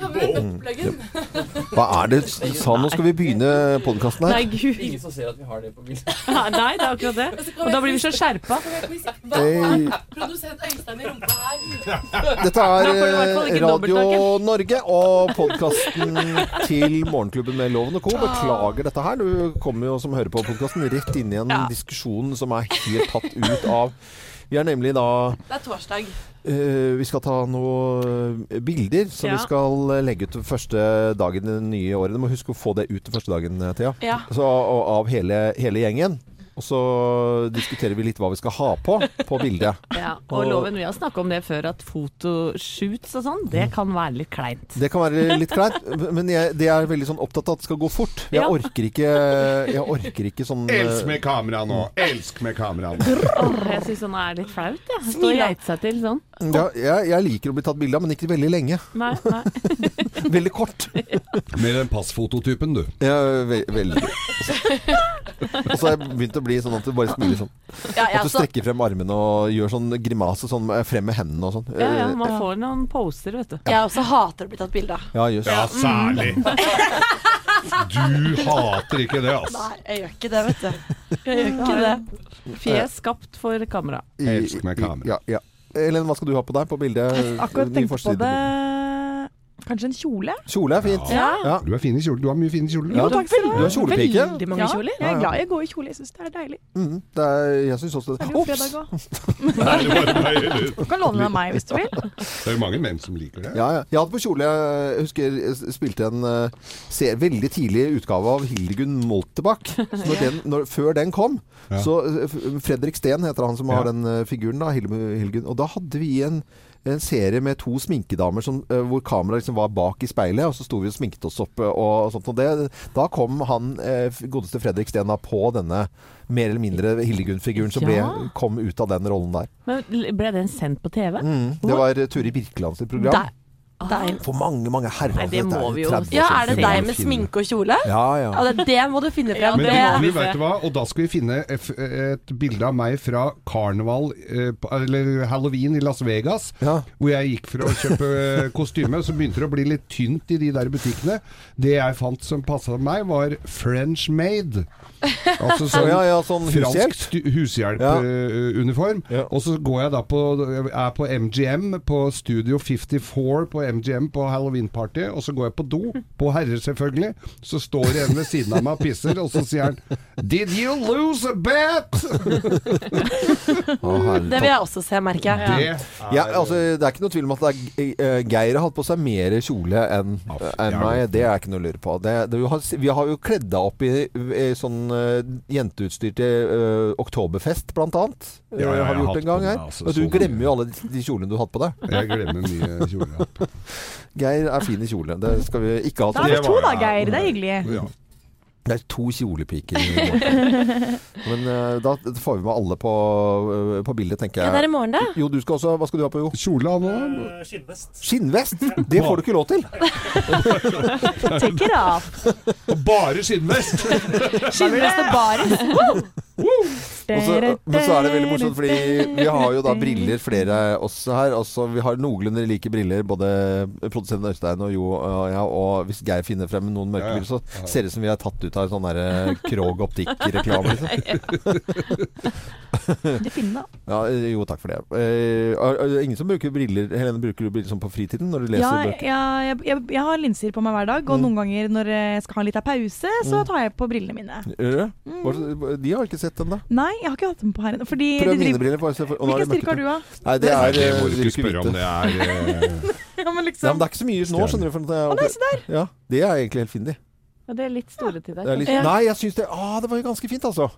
Hva er det du sa? Nå skal vi begynne podkasten Nei, her. gud. Ingen som ser at vi har det på bildet. Nei, det er akkurat det. Og da blir vi så skjerpa. Hva produsent Øystein i rumpa her? Dette er eh, Radio. Norge og podkasten til Morgenklubben med Loven og Co. Beklager dette her. Du kommer jo som hører på podkasten rett inn i en diskusjon som er helt tatt ut av Vi er nemlig da Det er torsdag. Uh, Vi skal ta noen eh, bilder som Ja. vi skal eh, legge ut første dagen i det nye året. Du må huske å få det ut den første dagen, Thea. Ja. Så, og, av hele, hele gjengen. Og så diskuterer vi litt hva vi skal ha på på bildet. Ja, og loven, vi har snakka om det før, at fotoshoots og sånn, det kan være litt kleint. Det kan være litt kleint, men jeg, det er veldig sånn opptatt av at det skal gå fort. Jeg Ja. orker ikke Jeg orker ikke sånn eh, Elsk med kamera nå! Elsk med kamera nå! Jeg syns sånn er litt flaut, jeg. Ja. Stå og geite seg til sånn. ja, jeg, jeg liker å bli tatt bilde av, men ikke veldig lenge. Nei, nei. Veldig kort. Med den passfototypen, du. Ja, ve veldig. Og så har jeg begynt å bli sånn at du bare smiler sånn. Ja, ja, At du strekker frem armene og gjør sånn grimase sånn frem med hendene og sånn. Ja, ja, Eh, man får noen poser, vet du. Jeg også hater å bli tatt bilde av. Ja. Ja, særlig. Du hater ikke det, altså. Nei, jeg gjør ikke det, vet du. Jeg gjør ikke det. Fjes skapt for kamera. Jeg elsker meg kamera. Ja, ja. Elen, hva skal du ha på deg på bildet? Akkurat tenkte på det Kanskje en kjole? Kjole er fint. Ja. Ja. Du er fin i kjole. Du har mye fine kjoler. Ja, takk for du Du er kjolepike. Veldig mange Ja, kjoler. jeg er glad i å gå i kjole. Jeg syns det er deilig. Mm, det er, jeg syns også det. Det er jo fredag òg. Det? Du kan låne den av meg hvis du vil. Det er jo mange menn som liker det. Ja, ja. Jeg hadde på kjole Jeg husker jeg spilte en uh, ser, veldig tidlig utgave av Hildegunn Moltebakk. Når den, når, før den kom, Ja. så eh, Fredrik Steen heter han som Ja. har den eh, figuren, da, Hildegunn. Og da hadde vi en, en serie med to sminkedamer som, eh, hvor kameraet liksom var bak i speilet, og så sto vi og sminket oss opp eh, og, sånt. Og det, da kom han eh, godeste Fredrik Stena på denne mer eller mindre Hildegunn-figuren som ble, kom ut av den rollen der. Men ble den sendt på TV? Mm, det var Turi Birkeland sitt program. Der. Deilig. For mange, mange herrer. Nei, det må vi jo Ja, er det deg med sminke og kjole? Ja, ja. Ja, det, det må du finne frem. Men det, vet du hva? Og da skal vi finne et, et bilde av meg fra karneval, eh, eller halloween i Las Vegas. Ja. Hvor jeg gikk for å kjøpe eh, kostyme. Så begynte det å bli litt tynt i de der butikkene. Det jeg fant som passa meg, var French made. Altså sånn, ja, ja, sånn fransk Ja. husehjelpuniform. Ja. Og så går jeg da på er på MGM, på Studio 54 på MGM på halloween-party, og så går jeg på do, på herrer selvfølgelig. Så står det en ved siden av meg og pisser, og så sier han Did you lose a bet? Det vil jeg også se, merker jeg. Det er Ja, altså, det er ikke noe tvil om at det er, eh, Geir har hatt på seg mer kjole enn en meg. Det er ikke noe å lure på. Det, det, vi, har, vi har jo kledd deg opp i, i sånn eh, jenteutstyr til eh, Oktoberfest, blant annet. Eh, Ja, ja, har vi gjort en gang meg, her. altså, du glemmer jo alle de, de kjolene du har hatt på deg. Jeg glemmer mye kjoler. Geir er fin i kjole. Det skal vi ikke ha Da har er vi to, da, Geir. Det er hyggelig. Ja. Det er to kjolepiker. Men uh, da får vi med alle på, uh, på bildet, tenker Ja, det er i morgen, da. Jo, du skal også Hva skal du ha på, Jo? Kjole av nå? Eh, Skinnvest. Skinnvest! Det får du ikke lov til! Take it off. Og bare skinnvest! Skinnvest og baris. Og så, men så er det veldig morsomt, fordi vi har jo da briller, flere av oss her. Altså, vi har noenlunde like briller, både produsenten Øystein og Jo og jeg. Og hvis Geir finner frem noen mørke Ja, ja. briller, så ser det ut som vi er tatt ut av en sånn derre Krog optikk-reklame. Liksom. Ja, jo, takk for det. Eh, er, er det ingen som bruker briller Helene, bruker du briller sånn på fritiden når du leser Ja, bøker? ja, jeg, jeg, jeg har linser på meg hver dag, og Mm. noen ganger når jeg skal ha en liten pause, så tar jeg på brillene mine. Hva- De har ikke sett den, da. Nei, jeg har ikke hatt dem på her ennå. Prøv mine briller. Bare se for, og nå er Hvilken styrke har du, da? Nei, det er det eh, må du ikke spørre om. Det er eh, Ja, men Ja, liksom men det er ikke så mye nå, skjønner du. Å, nei, se der! ja, det er egentlig helt fint, de. Ja, det er litt store til deg. litt, Ja. Nei, jeg syns det ah, Det var jo ganske fint, altså.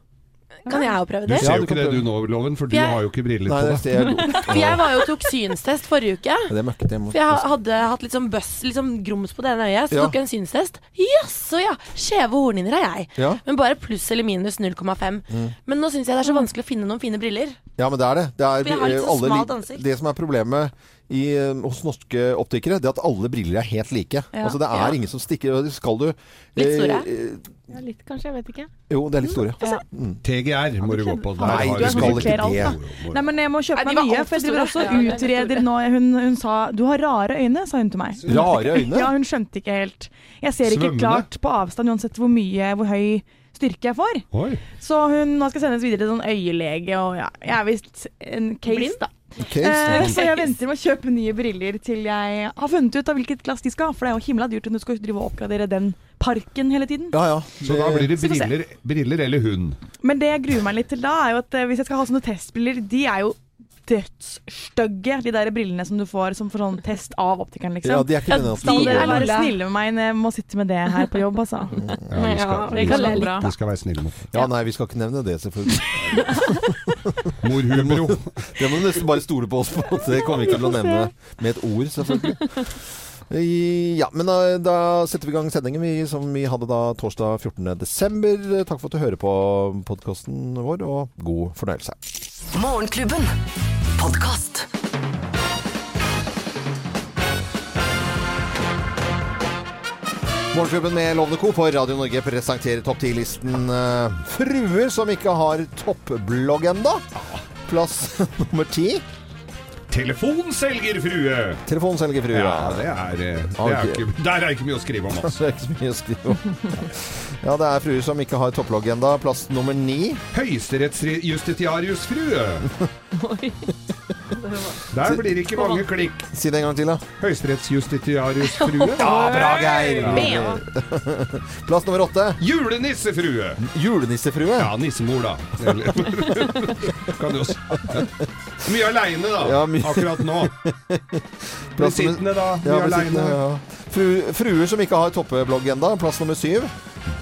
Kan jeg jo prøve det? Du ser jo ikke det du nå, Loven, for du Jeg- har jo ikke briller på deg. For jeg var jo og tok synstest forrige uke. Det jeg må- For jeg hadde hatt litt sånn bøss, litt sånn grums på det ene øyet. Så Ja. tok jeg en synstest. Jaså ja! Skjeve hornhinner har jeg. Ja. Men bare pluss eller minus 0,5. Men nå syns jeg det er så vanskelig å finne noen fine briller. ja, men det er det. det er, For jeg har litt så alle smalt ansikt. Det som er problemet i, eh, hos norske optikere, det at alle briller er helt like. Ja. Altså Det er Ja. ingen som stikker Skal du Litt store? eh, Ja, litt kanskje, jeg vet ikke. jo, det er litt store. Ja. TGR må du gå på. Der Nei, du du skal briller. ikke må Nei, men jeg må kjøpe meg nye, for jeg driver også litt utreder nå. Hun, hun sa 'du har rare øyne', sa hun til meg. Rare øyne? Ja, hun skjønte ikke helt. Jeg ser ikke Svømmende? klart på avstand uansett hvor mye, hvor høy styrke jeg får. Oi. Så hun nå skal sendes videre til sånn øyelege, og ja, jeg er visst en case, Blind? da. Ok, Eh, så- jeg venter med å kjøpe nye briller til jeg har funnet ut av hvilket glass de skal ha. For det er jo himla dyrt om du skal drive og oppgradere den parken hele tiden. ja, ja. Så da blir det briller, briller eller hund. Men det jeg gruer meg litt til da, er jo at eh, hvis jeg skal ha sånne testbriller, de er jo dødsstygge. De der brillene som du får som for sånn test av optikeren, liksom. ja, de er ikke ja, de er bare snille med meg når jeg må sitte med det her på jobb, altså. Ja, vi skal, vi det kan skal, vi skal være snille mot Ja, nei, vi skal ikke nevne det, selvfølgelig. Mor Hubro. Det må du nesten bare stole på oss på. Det kommer vi ikke til å nevne med et ord, selvfølgelig. Ja, men da, da setter vi i gang sendingen vi, som vi hadde da torsdag 14. desember. Takk for at du hører på podkasten vår, og god fornøyelse. Morgenklubben. Podkast. Morgenklubben med Lovende Co. på Radio Norge presenterer topp 10-listen eh, Fruer som ikke har toppblogg enda. Plass nummer ti. Telefonselgerfrue. Telefonselgerfrue. Ja, det er, eh, det er ikke, der er ikke mye å skrive om, altså. Det er ikke så mye å skrive om. Ja, det er fruer som ikke har topplogg enda. Plass nummer ni. Høyesterettsjustitiariusfrue. Der blir det ikke mange klikk. Si det en gang til, da. Høyesterettsjustitiariusfrue. Ja, bra, Geir! Plass nummer åtte. Julenissefrue. Julenissefrue. Ja, nissemor, da. Kan du også Mye aleine, da. Ja, Akkurat nå. Plass nummer- sittende, da. Mye Ja, aleine. ja. Fru, fruer som ikke har toppeblogg enda. Plass nummer syv.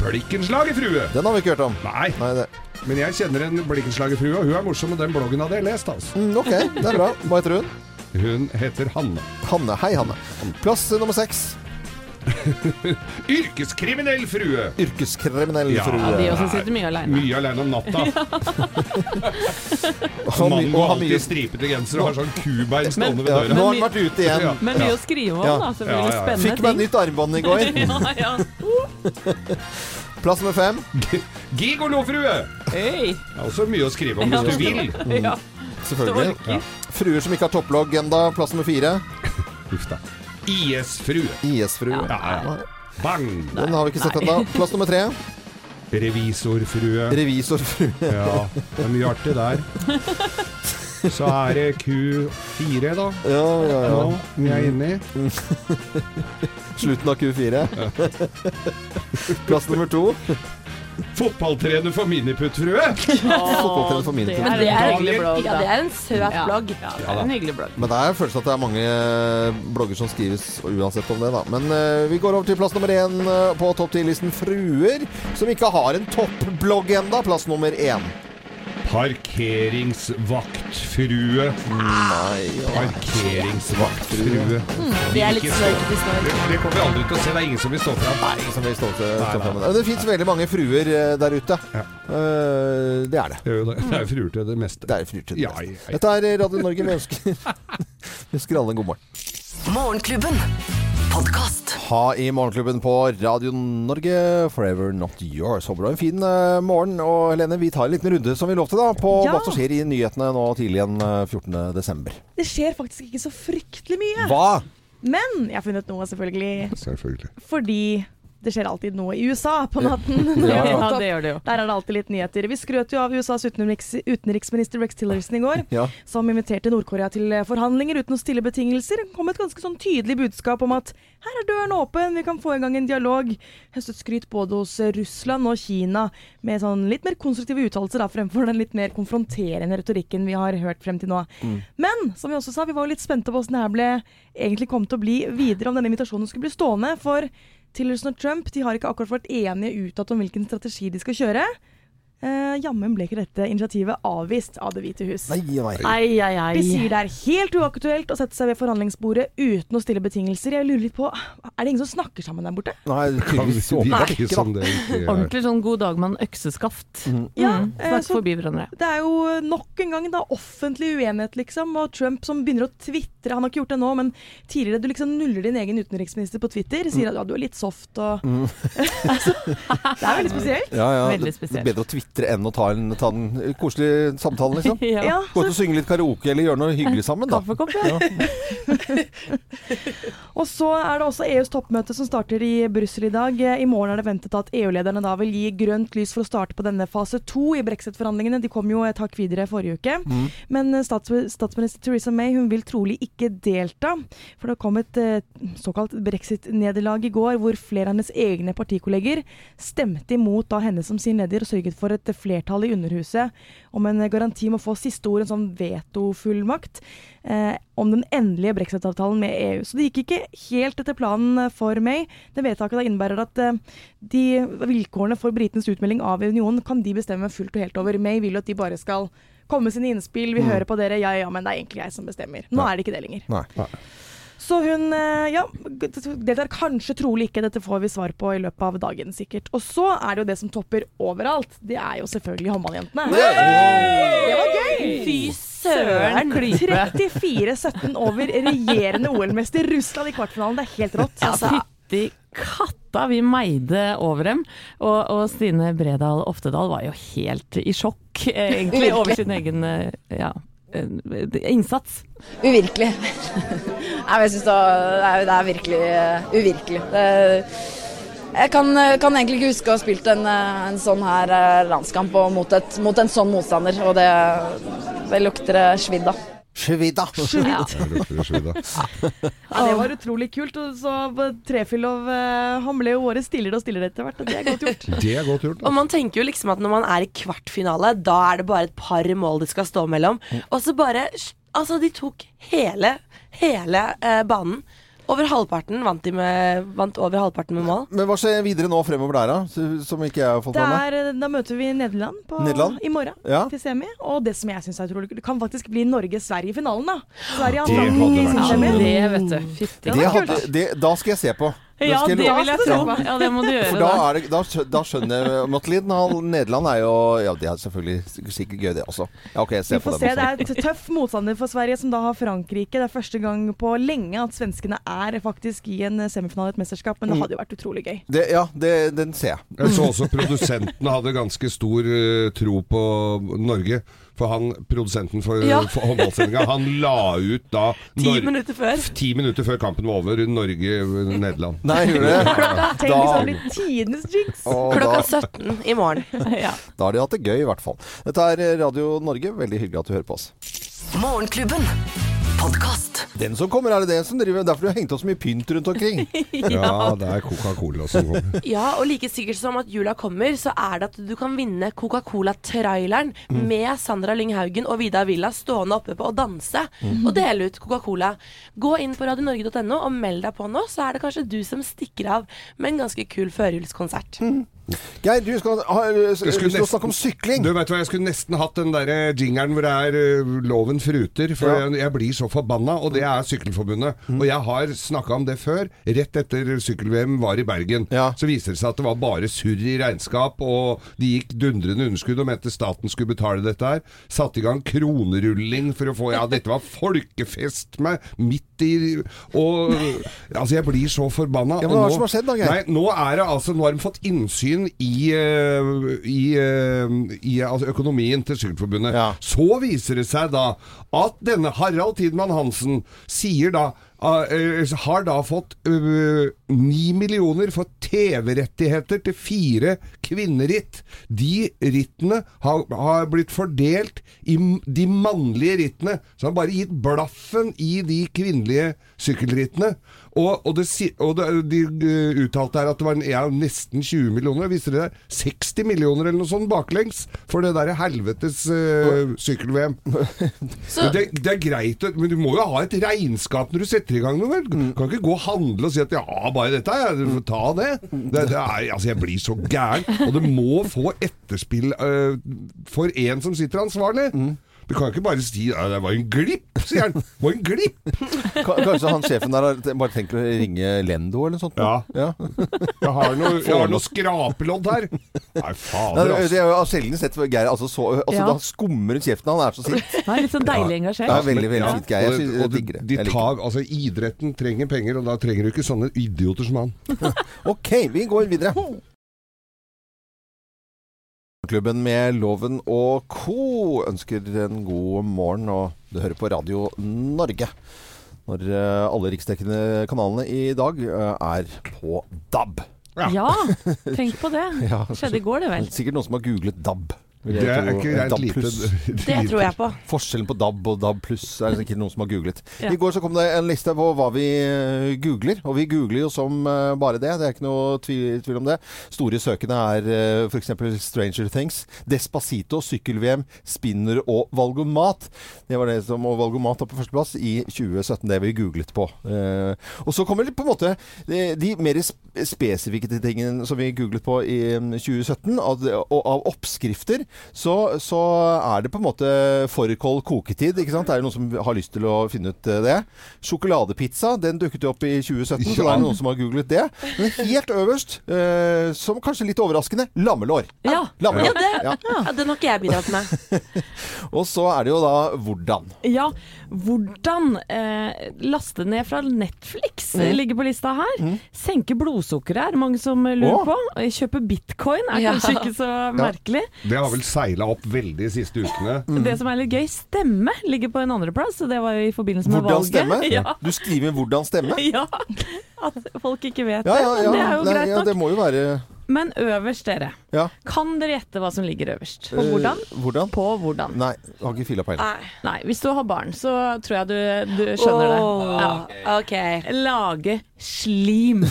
Blikkenslagerfrue. Den har vi ikke hørt om. Nei, Nei, det. men jeg kjenner en blikkenslagerfrue, og hun er morsom, og den bloggen hadde jeg lest, altså. Mm, ok, det er bra. Hva heter hun? Hun heter Hanne. Hanne. Hei, Hanne. Plass nummer seks. Yrkeskriminell frue. Yrkeskriminell Ja, frue. Ja, de også sitter mye aleine. Mye aleine om natta. Mannen har alltid mye stripete genser og har sånn kubein stående ved ja, døra. Nå har han vært ute igjen. Ja. Men mye å skrive om, Ja. da. Blir Ja, det ja, ja. spennende Fikk meg nytt armbånd i går. ja, ja. Plass nummer fem. Gigolofrue. Hey. Det er også mye å skrive om hvis du vil. Ja. Selvfølgelig. Fruer som ikke har topplogg enda. Plass nummer fire. Uff da. IS-frue. IS-frue. Ja, ja. Bang! Den har vi ikke sett ennå. Plass nummer tre. Revisorfrue. Revisorfrue. Ja, det er mye artig der. Så er det Q4, da. Ja, ja, ja. Nå vi er inne i. Slutten av Q4. Plass nummer to. Fotballtrener for miniputtfrue. Fotballtrener for min Det er Det en er, hyggelig blogg, ja, det er en søt blogg. Ja, det er en hyggelig blogg. Men det er følelsen at det er mange eh, blogger som skrives uansett om det, da. Men uh, vi går over til plass nummer én eh, på topp 10-listen fruer som ikke har en toppblogg enda. Plass nummer én. Parkeringsvaktfrue. Nei ja. Parkeringsvaktfrue. Det er litt Ikke i Det, det kommer vi aldri til å se. Det er ingen som vil stå fram. Nei, ingen som vil stå til stå det. Men det fins veldig mange fruer eh, der ute. Ja. Eh, det er det. Det er jo er fruer til det meste. Det er fruer til det meste. ja, ja. Dette er Radio Norge. Vi ønsker, vi ønsker alle en god morgen. Morgenklubben. Podkast. Ha i Morgenklubben på Radio Norge, Forever Not Yours. Håper du har en fin uh, morgen. Og Helene, vi tar en liten runde som vi lovte da, på Ja. hva som skjer i nyhetene nå tidlig igjen eh, 14. desember. Det skjer faktisk ikke så fryktelig mye. Hva? Men jeg har funnet noe, selvfølgelig. Selvfølgelig. Fordi det skjer alltid noe i USA på natten. Ja, Ja, det gjør det jo. Der er det alltid litt nyheter. Vi skrøt jo av USAs utenriks utenriksminister Rex Tillerson i går, Ja. som inviterte Nord-Korea til forhandlinger uten å stille betingelser. Kom med et ganske sånn tydelig budskap om at her er døren åpen, vi kan få i gang en dialog. Høstet skryt både hos Russland og Kina med sånn litt mer konstruktive uttalelser fremfor den litt mer konfronterende retorikken vi har hørt frem til nå. Men som vi også sa, vi var jo litt spente på hvordan det her ble egentlig kom til å bli videre, om denne invitasjonen skulle bli stående. For Tillerson og Trump de har ikke akkurat vært enige utad om hvilken strategi de skal kjøre. Eh, Jammen ble ikke dette initiativet avvist av Det hvite hus. Nei, nei. Ei, ei, ei. De sier det er helt uaktuelt å sette seg ved forhandlingsbordet uten å stille betingelser. Jeg lurer litt på, Er det ingen som snakker sammen der borte? nei tydeligvis ikke, Sånn det ikke er. Ordentlig sånn god dag med en økseskaft. Ja, Mm, eh, Snakke så- forbi hverandre. Det er jo nok en gang da offentlig uenighet, liksom. Og Trump som begynner å tvitre. Han har ikke gjort det nå, men tidligere du liksom nuller din egen utenriksminister på Twitter. Sier at ja, du er litt soft og altså, Det er veldig spesielt. Ja, ja. Veldig Det spesielt. er bedre å tvitre enn å ta, en, ta den koselige samtalen, liksom. Ja. Gå ut og synge litt karaoke eller gjøre noe hyggelig sammen, da. Kaffekopp, ja. Og så er det også EUs toppmøte som starter i Brussel i dag. I morgen er det ventet at EU-lederne da vil gi grønt lys for å starte på denne fase to i brexit-forhandlingene. De kom jo et hakk videre forrige uke. Men eh, stats statsminister Theresa May hun vil trolig ikke delta. For det kom et eh, såkalt brexit-nederlag i går, hvor flere av hennes egne partikolleger stemte imot da henne som sin leder, og sørget for et flertall i Underhuset om en garanti om å få siste ord, en sånn vetofullmakt, eh, om den endelige brexit-avtalen med EU. Så det gikk ikke helt etter planen for May. Det vedtaket da innebærer at eh, de vilkårene for britenes utmelding av unionen kan de bestemme fullt og helt over. May vil at de bare skal komme med sine innspill, vi hører på dere, ja ja, men det er egentlig jeg som bestemmer. Nå er det ikke det lenger. Nei. Så hun eh, ja, deltar kanskje trolig ikke, dette får vi svar på i løpet av dagen sikkert. Og så er det jo det som topper overalt, det er jo selvfølgelig håndballjentene. Det var gøy! Fy søren klype. 34-17 over regjerende OL-mester Russland i kvartfinalen, det er helt rått. Ja, fytti katta, vi meide over dem. Og, og Stine Bredal Oftedal var jo helt i sjokk, eh, egentlig, over sin egen eh, ja, eh, innsats. Uvirkelig. Nei, jeg syns det, er- det er virkelig uh, uvirkelig. Det, jeg kan, kan egentlig ikke huske å ha spilt en, en sånn her landskamp mot, et, mot en sånn motstander, og det, det lukter svidd av. Shvida. Ja. Ja, det var utrolig kult. Og så Trefilov eh, Han ble jo året stillere og stillere etter hvert, og det er godt gjort. Det er godt gjort. Og man tenker jo liksom at når man er i kvartfinale, da er det bare et par mål det skal stå mellom. Og så bare Altså, de tok hele, hele eh, banen. Over halvparten vant de med Vant over halvparten med mål. Men hva skjer videre nå fremover der, da? Som ikke jeg har fått med meg? da møter vi Nederland, på, Nederland? i morgen Ja. til semi. Og det som jeg syns er utrolig kult, det kan faktisk bli Norge-Sverige i finalen, da. Sverige har Det Frankrike i sin semi. Det, vet du. Fytti. det Det var det, da skal jeg se på. Ja, det vil jeg tro. Ja, det må du gjøre. For da, er det, da, da skjønner jeg Matelin. Nederland er jo Ja, det er selvfølgelig sikkert- gøy, det også. Ja, okay, jeg Vi får se. Det er et tøff motstander for Sverige, som da har Frankrike. Det er første gang på lenge at svenskene er faktisk i en semifinale i et mesterskap, men det hadde jo vært utrolig gøy. Det, ja, det, den ser jeg. Jeg så også produsenten hadde ganske stor eh, tro på Norge. For han, produsenten for, Ja. for håndballsendinga, han la ut da Ti Nor- minutter før. ti minutter før kampen var over, Norge-Nederland. Nei, gjør det? Tenk hvis det blir tidenes jinx! Klokka 17 i morgen. Ja. da har de hatt det gøy, i hvert fall. Dette er Radio Norge. Veldig hyggelig at du hører på oss. Morgenklubben. Podkast. Den som kommer, er det den som driver Derfor har du hengt opp så mye pynt rundt omkring. Ja, det er Coca-Cola som kommer. Ja, og like sikkert som at jula kommer, så er det at du kan vinne Coca-Cola-traileren med Sandra Lyng Haugen og Vidar Villa stående oppe på og danse og dele ut Coca-Cola. Gå inn på radionorge.no og meld deg på nå, så er det kanskje du som stikker av med en ganske kul førjulskonsert. Geir, du skal ha lyst skulle til å nesten- snakke om sykling. Du vet hva, Jeg skulle nesten hatt den der eh, jingeren hvor det er eh, 'Loven fruter', for Ja. jeg, jeg blir så forbanna, og det er Sykkelforbundet. Og jeg har snakka om det før. Rett etter sykkel-VM var i Bergen, Ja. så viser det seg at det var bare surr i regnskap, og de gikk dundrende underskudd og mente staten skulle betale dette her. Satte i gang kronerulling for å få Ja, dette var folkefest med midt i Og Altså, jeg blir så forbanna. Ja, hva er det som har skjedd da, Geir? Nei, nå er det altså Nå har de fått innsyn i, eh, i, eh, i altså økonomien til Sykkelforbundet. Ja. Så viser det seg da at denne Harald Tidmann Hansen sier da eh, har da fått ni millioner for TV-rettigheter til fire kvinneritt. De rittene har, har blitt fordelt i de mannlige rittene. Så han har bare gitt blaffen i de kvinnelige sykkelrittene. Og, og, det, og det, de eh, uttalte her at det var en, ja, nesten 20 millioner. Viser det 60 millioner eller noe sånt baklengs for det der helvetes uh, sykkel-VM. Det, det er greit, men du må jo ha et regnskap når du setter i gang noe. vel? Du kan ikke gå og handle og si at ja, bare dette, ja, du får ta det. det, er, altså, jeg blir så gæren. Og det må få etterspill uh, for en som sitter ansvarlig. Du kan ikke bare si ja, 'det var en glipp', sier han. Det var en glipp. Ka- Kanskje han sjefen der bare tenker å ringe Lendo eller noe sånt? Ja. ja. Jeg har noe, jeg har noe skrapelodd her. Nei, fader, det altså. er jo sjelden sett Geir altså, så, altså, Ja. Da skummer kjeften. Han er så sint. Han er litt sånn deilig engasjert. Ja, veldig, veldig Ja, Geir. Jeg, synes, og, og jeg det- digger det. De tar, altså, idretten trenger penger, og da trenger du ikke sånne idioter som han. Ok, vi går videre. Klubben med Loven og co. ønsker en god morgen, og du hører på Radio Norge. Når eh, alle riksdekkende kanalene i dag eh, er på DAB. Ja, tenk på det. Skjedde i går, det vel. Sikkert noen som har googlet DAB. Det er ikke greit lite det tror jeg på. Forskjellen på DAB og DAB pluss er det sikkert noen som har googlet. Ja. I går så kom det en liste på hva vi eh, googler, og vi googler jo som eh, bare det. Det er ikke noe tvil, tvil om det. Store søkene er uh, f.eks. Stranger Things, Despacito, sykkel-VM, spinner og valgomat. Det var det som, og valgomat var på førsteplass i 2017, det vi googlet på. Eh, og så kommer det på en måte de, mer spesifikke tingene som vi googlet på i mm, 2017, og av oppskrifter, så, så er det på en måte fårikål koketid. ikke sant? Er det noen som har lyst til å finne ut eh, det. Sjokoladepizza, den dukket jo opp i 2017, så det er noen som har googlet det. Men helt øverst, eh, som kanskje litt overraskende, lammelår. Ja. Lammelår. Ja, det, Ja. ja, den har ikke jeg bidratt med. Og så er det jo da hvordan. Ja, hvordan eh, laste ned fra Netflix Mm. ligger på lista her. Senke blodsukkeret er mange som eh, lurer Å. på. Eh, Kjøpe bitcoin er Ja. kanskje ikke så merkelig. Det har vel seila opp veldig de siste ukene. Mm. Det som er litt gøy, stemme ligger på en andreplass, og det var jo i forbindelse med Hvordan valget. stemme? Ja. Du skriver 'hvordan stemme'? ja. At folk ikke vet Ja, ja, ja. Det er jo Nei, greit ja, nok. det må jo være Men øverst, dere. Ja. Kan dere gjette hva som ligger øverst? Eh, hvordan? På hvordan. Nei, jeg har ikke filla peiling. Nei. Nei, hvis du har barn, så tror jeg du, du skjønner det. Ja. OK. Lage slim.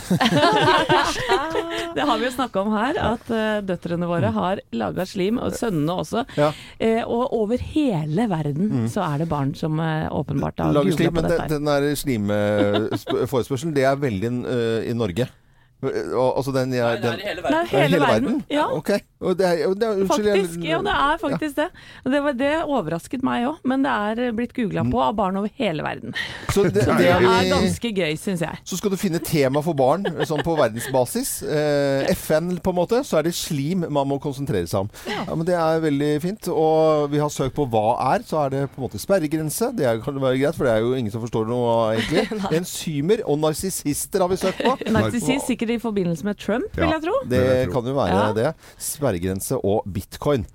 det har vi jo snakka om her, at eh, døtrene våre har laga slim, og sønnene også. Ja. Eh, og over hele verden så er det barn som eh, åpenbart har gjort på men dette. her. den der slimforespørselen, det er veldig uh, i Norge. Og, altså den, ja, den Det er hele, verden. Ja, Ok. Og det er, og det er, unnskyld, jeg- faktisk. Ja, det er faktisk det. Det, var, det overrasket meg òg, men det er eh, blitt googla på av barn over hele verden. Så det, det Det er er ganske gøy, syns jeg. så skal du finne tema for barn sånn på verdensbasis. Eh, FN på en måte. Så er det slim man må konsentrere seg om. Ja, men Det er veldig fint. Og vi har søkt på hva er. Så er det på en måte sperregrense. Det er, kan være greit, for det er jo ingen som forstår noe egentlig. Enzymer og narsissister har vi søkt på. Narsissist sikkert i forbindelse med Trump, vil jeg tro. Det kan jo være Ja. det. Sperregrense og bitcoin.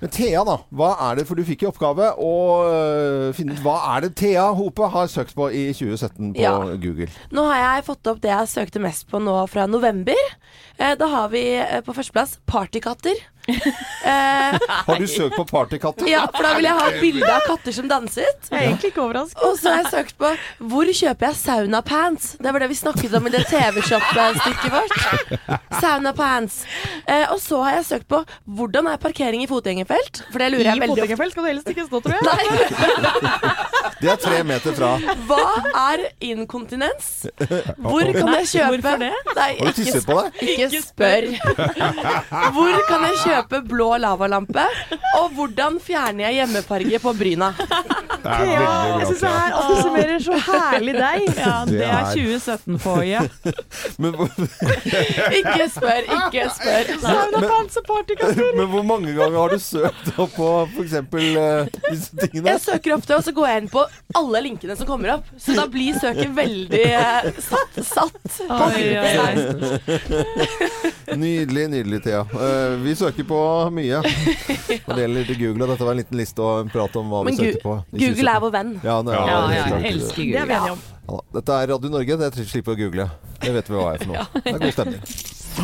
Men Thea, da. Hva er det? For du fikk i oppgave å øh, finne ut hva er det Thea Hope har søkt på i 2017 på Ja. Google. Nå har jeg fått opp det jeg søkte mest på nå fra november. Eh, da har vi eh, på førsteplass partykatter. Eh, Har du søkt på partykatter? ja, for da vil jeg ha et bilde av katter som danset. Jeg er egentlig ikke overrasket. Og så har jeg søkt på 'Hvor kjøper jeg saunapants?' Det var det vi snakket om i det TV-shop-stykket vårt. Saunapants. Eh, og så har jeg søkt på 'Hvordan er parkering i fotgjengerfelt?' For det lurer jeg I veldig ofte fotgjengerfelt skal du helst ikke stå, tror jeg. Nei. Det er tre meter fra. Hva er inkontinens? Hvor kan jeg kjøpe hvorfor det? Nei, Har du tisset på deg? ikke spør. Hvor kan jeg kjøpe blå lavalampe? Og hvordan fjerner jeg hjemmefarge på bryna? Det er Ja, veldig jeg bra. syns det her oppsummerer så herlig deg. Ja, det Det er er- 2017-foie. Men, Ikke spør, ikke spør. Saunapants og partykatter. men hvor mange ganger har du søkt opp på f.eks. Uh, disse tingene? Jeg søker ofte, og så går jeg inn på alle linkene som kommer opp. Så da blir søket veldig uh, satt. satt. Oi, oi, oi. Nydelig, nydelig, Thea. Uh, vi søker på mye når det gjelder Google. Og dette var en liten liste og en prat om hva Men vi søkte på. Google er vår venn. Ja, det er, Ja, Ja, ja, jeg elsker Det er vi Google. enige om. Ja, dette er Radio Norge. Det slipper å google. Det vet vi hva er for noe. Det er god stemning.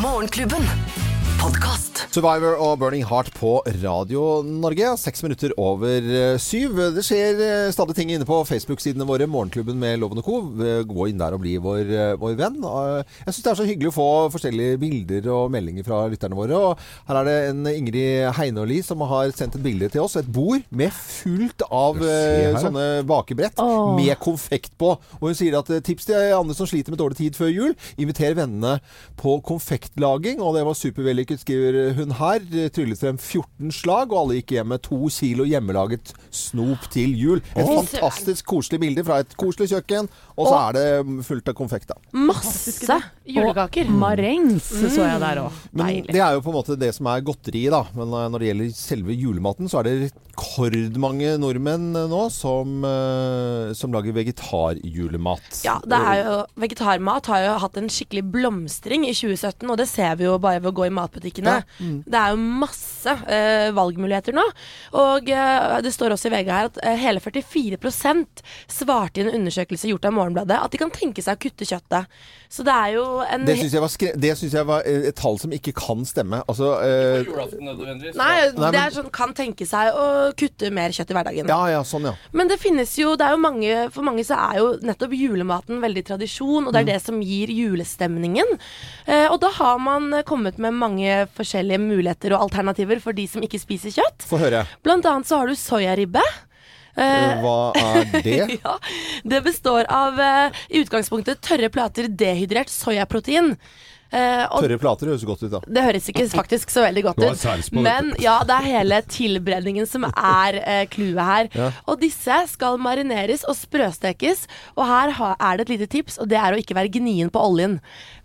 Morgenklubben. Podkast. Survivor og Burning Heart på Radio Norge. Seks minutter over eh, syv. Det skjer eh, stadig ting inne på Facebook-sidene våre. Morgenklubben med Loven og Co. Eh, Gå inn der og bli vår, vår venn. Jeg syns det er så hyggelig å få forskjellige bilder og meldinger fra lytterne våre. Og her er det en Ingrid Heinåli som har sendt et bilde til oss. Et bord med fullt av her. sånne bakebrett Åh. med konfekt på. Og hun sier at tips til andre som sliter med dårlig tid før jul, inviter vennene på konfektlaging. Og det var supervellykket, skriver hun her. Tryllet frem 14 slag, og alle gikk hjem med to kilo hjemmelaget snop til jul. Et oh. fantastisk koselig bilde fra et koselig kjøkken, og så er det fullt av konfekt, da. Masse julekaker. Marengs så jeg der òg. Men det er jo på en måte det som er godteriet, da. Men eh, når det gjelder selve julematen, så er det rekordmange nordmenn eh, nå som, eh, som lager vegetarjulemat. Ja, det er jo, Vegetarmat har jo hatt en skikkelig blomstring i 2017, og det ser vi jo bare ved å gå i matbutikkene. Det er jo masse uh, valgmuligheter nå. Og uh, det står også i VG her at uh, hele 44% svarte i en undersøkelse gjort av Morgenbladet at de kan tenke seg å kutte kjøttet. Så det er jo en Det syns jeg, jeg var eh, et tall som ikke kan stemme. Altså eh. Nei, Nei, men- det er sånn kan tenke seg å kutte mer kjøtt i hverdagen. Ja, ja, sånn, ja. Men det finnes jo, det er jo mange For mange så er jo nettopp julematen veldig tradisjon, og det er det som gir julestemningen. Eh, og da har man kommet med mange forskjellige muligheter og alternativer for de som ikke spiser kjøtt. Få høre. Blant annet så har du soyaribbe. Eh, Hva er det? ja, det består av eh, i utgangspunktet tørre plater dehydrert soyaprotein. Eh, Tørre plater høres godt ut, da. det høres ikke faktisk så veldig godt ut. Men ja, det er hele tilberedningen som er eh, clouet her. Ja. Og disse skal marineres og sprøstekes. Og her ha, er det et lite tips, og det er å ikke være gnien på oljen.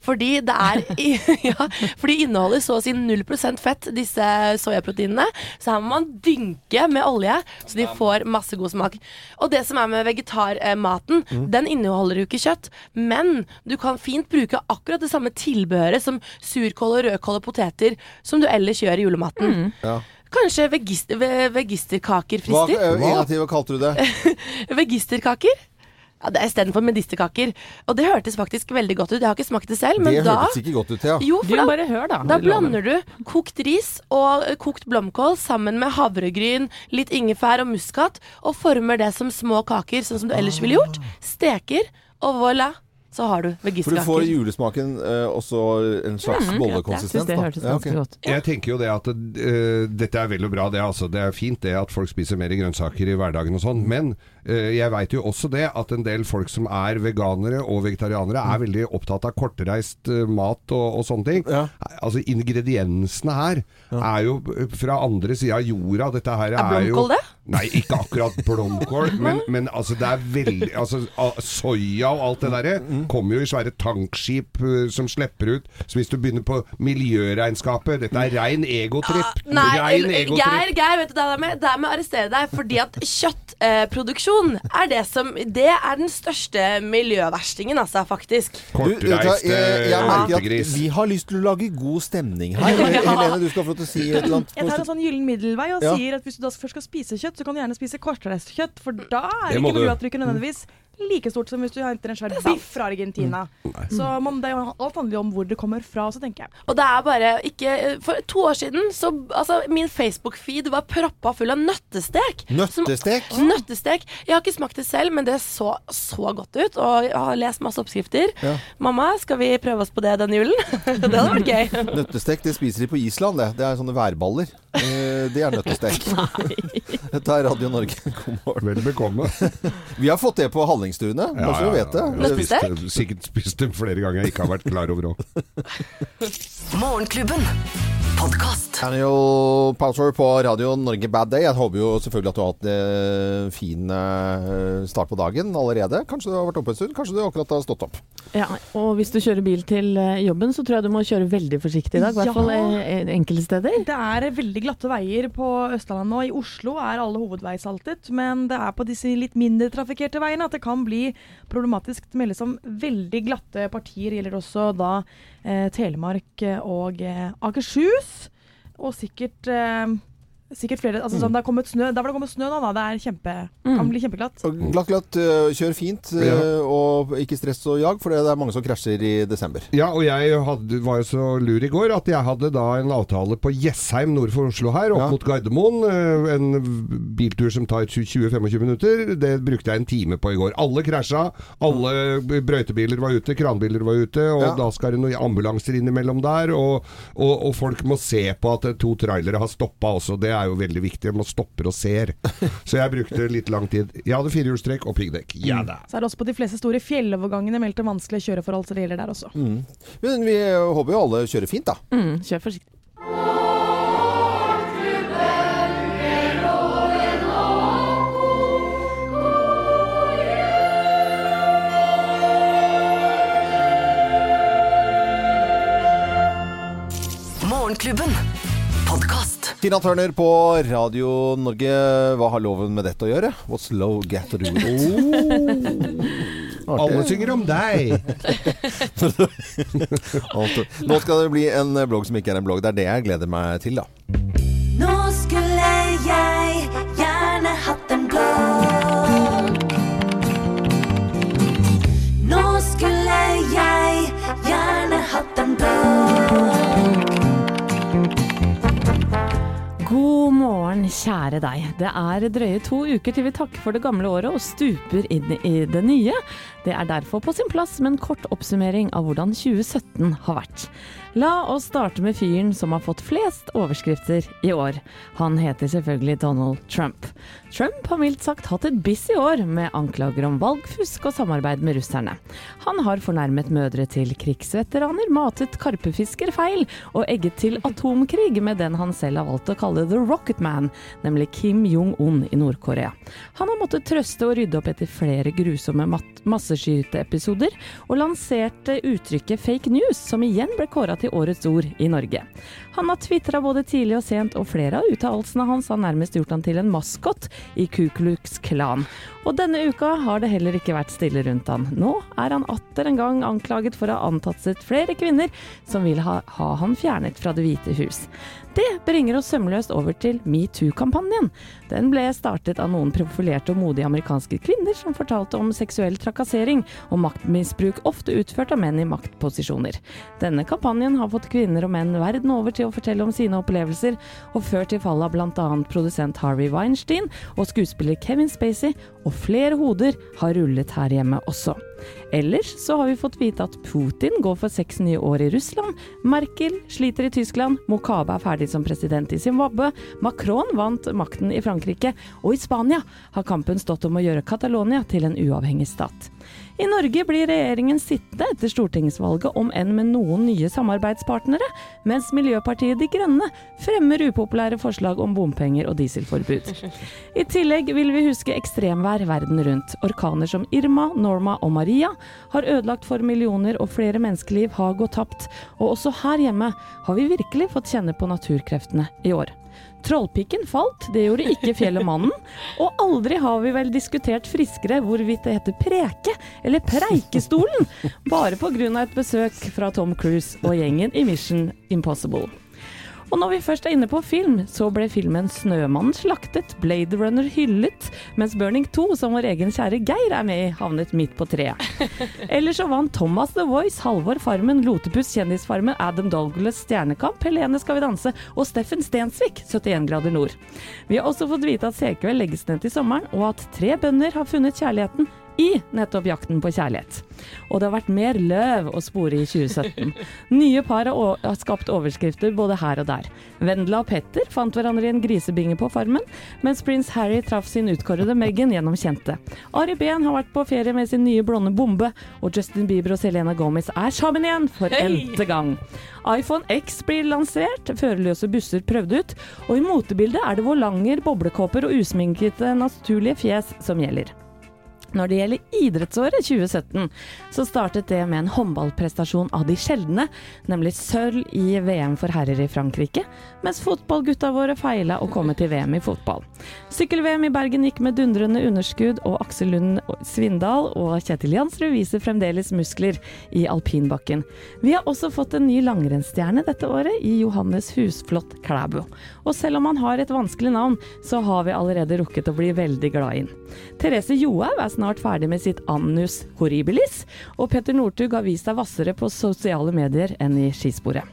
Fordi det er ja, For de inneholder så å si 0 fett, disse soyaproteinene. Så her må man dynke med olje, så de får masse god smak. Og det som er med vegetarmaten, den inneholder jo ikke kjøtt, men du kan fint bruke akkurat det samme tilbehøret som surkål og rødkål og poteter som du ellers gjør i julematen. Ja. Kanskje vegister, ve- vegisterkaker frister? eh, gang til, hva kalte du det? Vegisterkaker? Ja, det er istedenfor medisterkaker. Og det hørtes faktisk veldig godt ut. Jeg har ikke smakt det selv, men Det da hørtes ikke godt ut, Thea. Jo, Du for da, bare hør, da. da blander du kokt ris og eh, kokt blomkål sammen med havregryn, litt ingefær og muskat, og former det som små kaker, sånn som du ellers ville gjort. Steker, og voilà, så har du For du får julesmaken eh, også en slags mm, bollekonsistens. Ja, det Ja, ganske ok. godt ut. Jeg tenker jo det at uh, dette er vel og bra, det. Altså. Det er fint det at folk spiser mer grønnsaker i hverdagen og sånn. Men jeg veit jo også det at en del folk som er veganere og vegetarianere, er veldig opptatt av kortreist eh, mat og, og sånne ting. Ja. Altså Ingrediensene her er jo eh, fra andre sida av jorda. Dette her Er er, blomkål det? Nei, ikke akkurat blomkål, men, men altså det er veldig altså, Soya og alt det derre Mm. kommer jo i svære tankskip eh, som slipper ut. Så hvis du begynner på miljøregnskapet Dette er rein egotripp. Ah, Nei, rein Geir. Geir, vet du det er med? Det er med å arrestere deg, fordi at kjøttproduksjon er det som Det er den største miljøverstingen, altså, faktisk. Kortreiste vet du hva, Kortreist jeg, jeg merker at gris. vi har lyst til å lage god stemning her. Helene, du skal få lov til å si et eller annet. Jeg tar en sånn gyllen middelvei og Ja. sier at hvis du da først skal spise kjøtt, så kan du gjerne spise kortreist kjøtt, for da er må ikke du. miljøavtrykket nødvendigvis like stort som hvis du henter en svær biff fra Argentina. Så man, det, er jo- alt handler jo om hvor det kommer fra, så tenker jeg. Og det er bare ikke For to år siden så Altså, min Facebook-feed var proppa full av nøttestek. Som- Nøttestek? Nøttestek. Jeg har ikke smakt det selv, men det så så godt ut. Og jeg har lest masse oppskrifter. Ja. Mamma, skal vi prøve oss på det denne julen? det hadde vært gøy. Nøttestek det spiser de på Island, det. Det er sånne værballer. Eh, Det er nøttestek. Dette er Radio Norge. God morgen. Vel bekomme. Vi har fått det på Hallingstuene, bare så du vet det. Spist Nøttestek? sikkert spist det flere ganger jeg ikke har vært klar over òg. Morgenklubben. Podkast. Daniel Powter på Radio Norge Bad Day. Jeg håper jo selvfølgelig at du har hatt en fin eh, start på dagen allerede. Kanskje du har vært oppe en stund, kanskje du akkurat har stått opp. Ja, og hvis du kjører bil til eh, jobben, så tror jeg du må kjøre veldig forsiktig i dag. I hvert fall ja. enkelte steder. Det er veldig glatte veier på Østlandet nå. I Oslo er alle hovedveisaltet, men det er på disse litt mindre trafikkerte veiene at det kan bli problematisk. Det meldes om veldig glatte partier. Gjelder også da eh, Telemark og eh, Akershus. Og sikkert eh, Sikkert flere. Altså, sånn, det har kommet snø. Der hvor det har kommet snø nå, da. Det er kjempe, kan bli kjempeglatt. Og Glatt, glatt. øh, Kjør fint, øh, Ja. og ikke stress og jag, for det er mange som krasjer i desember. Ja, og jeg hadde, var jo så lur i går at jeg hadde da en avtale på Jessheim nord for Oslo her, opp Ja. mot Gardermoen. eh, En biltur som tar 20-25 minutter. Det brukte jeg en time på i går. Alle krasja. Alle brøytebiler var ute, kranbiler var ute, og Ja. da skal det noen ambulanser innimellom der. Og, og, og folk må se på at to trailere har stoppa også. Det er jo veldig viktig. Man stopper og ser. Så jeg brukte litt lang tid. Jeg hadde firehjulstrekk og piggdekk. Ja da. Så er det også på de fleste store fjellovergangene meldt om vanskelige kjøreforhold, så det gjelder der også. Men vi håper jo alle kjører fint, da. Mm, kjør forsiktig. Morgenklubben. Tina Turner på Radio Norge. Hva har loven med dette å gjøre? What's low get to do with it? Alle synger om deg! Nå skal det bli en blogg som ikke er en blogg. Det er det jeg gleder meg til, da. Nå skulle jeg gjerne hatt en blogg. Nå skulle jeg gjerne hatt en blogg. God morgen, kjære deg. Det er drøye to uker til vi takker for det gamle året og stuper inn i det nye. Det er derfor på sin plass med en kort oppsummering av hvordan 2017 har vært. La oss starte med fyren som har fått flest overskrifter i år. Han heter selvfølgelig Donald Trump. Trump har mildt sagt hatt et busy år med anklager om valgfusk og samarbeid med russerne. Han har fornærmet mødre til krigsveteraner, matet karpefisker feil og egget til atomkrig med den han selv har valgt å kalle The Rocket Man, nemlig Kim Jong-un i Nord-Korea. Han har måttet trøste og rydde opp etter flere grusomme masseskyteepisoder, og lanserte uttrykket fake news, som igjen ble kåra til årets ord i Norge. Han har tvitra både tidlig og sent, og flere av uttalelsene hans har nærmest gjort han til en maskot i Ku Klan. Og denne uka har det heller ikke vært stille rundt han. Nå er han atter en gang anklaget for å ha antastet flere kvinner som vil ha, ha han fjernet fra Det hvite hus. Det bringer oss sømløst over til metoo-kampanjen. Den ble startet av noen profilerte og modige amerikanske kvinner som fortalte om seksuell trakassering og maktmisbruk ofte utført av menn i maktposisjoner. Denne kampanjen har fått kvinner og menn verden over til å fortelle om sine opplevelser, og ført til fallet av bl.a. produsent Harvey Weinstein og skuespiller Kevin Spacey, og flere hoder har rullet her hjemme også. Ellers så har vi fått vite at Putin går for seks nye år i Russland, Merkel sliter i Tyskland, Mokabe er ferdig som president i Zimbabwe, Macron vant makten i Frankrike, og i Spania har kampen stått om å gjøre Catalonia til en uavhengig stat. I Norge blir regjeringen sittende etter stortingsvalget om enn med noen nye samarbeidspartnere, mens Miljøpartiet De Grønne fremmer upopulære forslag om bompenger og dieselforbud. I tillegg vil vi huske ekstremvær verden rundt. Orkaner som Irma, Norma og Maria har ødelagt for millioner, og flere menneskeliv har gått tapt. Og også her hjemme har vi virkelig fått kjenne på naturkreftene i år. Trollpikken falt, det gjorde ikke Fjellemannen. Og aldri har vi vel diskutert friskere hvorvidt det heter Preke eller Preikestolen, bare pga. et besøk fra Tom Cruise og gjengen i Mission Impossible. Og når vi først er inne på film, så ble filmen 'Snømannen' slaktet, Blade Runner hyllet, mens Burning 2, som vår egen kjære Geir er med i, havnet midt på treet. Eller så vant Thomas The Voice, Halvor Farmen, Lotepus, Kjendisfarmen, Adam Douglas, Stjernekamp, Helene Skal vi danse og Steffen Stensvik, 71 grader nord. Vi har også fått vite at Senkveld legges ned til sommeren, og at tre bønder har funnet kjærligheten i nettopp jakten på kjærlighet. Og det har vært mer løv å spore i 2017. Nye par har skapt overskrifter både her og der. Vendela og Petter fant hverandre i en grisebinge på Farmen, mens prins Harry traff sin utkårede Meghan gjennom kjente. Ari Behn har vært på ferie med sin nye blonde bombe, og Justin Bieber og Selena Gomez er sammen igjen for n-te gang. iPhone X blir lansert, førerløse busser prøvd ut, og i motebildet er det volanger, boblekåper og usminkete naturlige fjes som gjelder. Når det gjelder idrettsåret 2017, så startet det med en håndballprestasjon av de sjeldne, nemlig sølv i VM for herrer i Frankrike, mens fotballgutta våre feila å komme til VM i fotball. Sykkel-VM i Bergen gikk med dundrende underskudd, og Aksel Lund Svindal og Kjetil Jansrud viser fremdeles muskler i alpinbakken. Vi har også fått en ny langrennsstjerne dette året, i Johannes Husflot Klæbo. Og selv om han har et vanskelig navn, så har vi allerede rukket å bli veldig glad i den. Therese Johaug er snart ferdig med sitt annus horribilis, og Petter Northug har vist seg hvassere på sosiale medier enn i skisporet.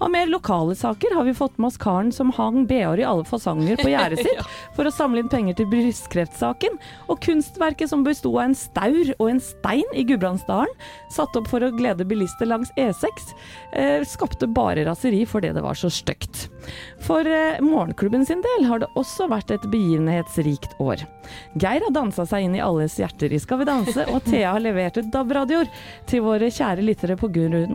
Av mer lokale saker har vi fått med oss karen som hang bh-er i alle fasonger på gjerdet sitt for å samle inn penger til brystkreftsaken, og kunstverket som besto av en staur og en stein i Gudbrandsdalen, satt opp for å glede bilister langs E6, eh, skapte bare raseri fordi det var så stygt. For eh, morgenklubben sin del har det også vært et begivenhetsrikt år. Geir har dansa seg inn i alles hjerter i Skal vi danse, og Thea har levert ut DAB-radioer til våre kjære lyttere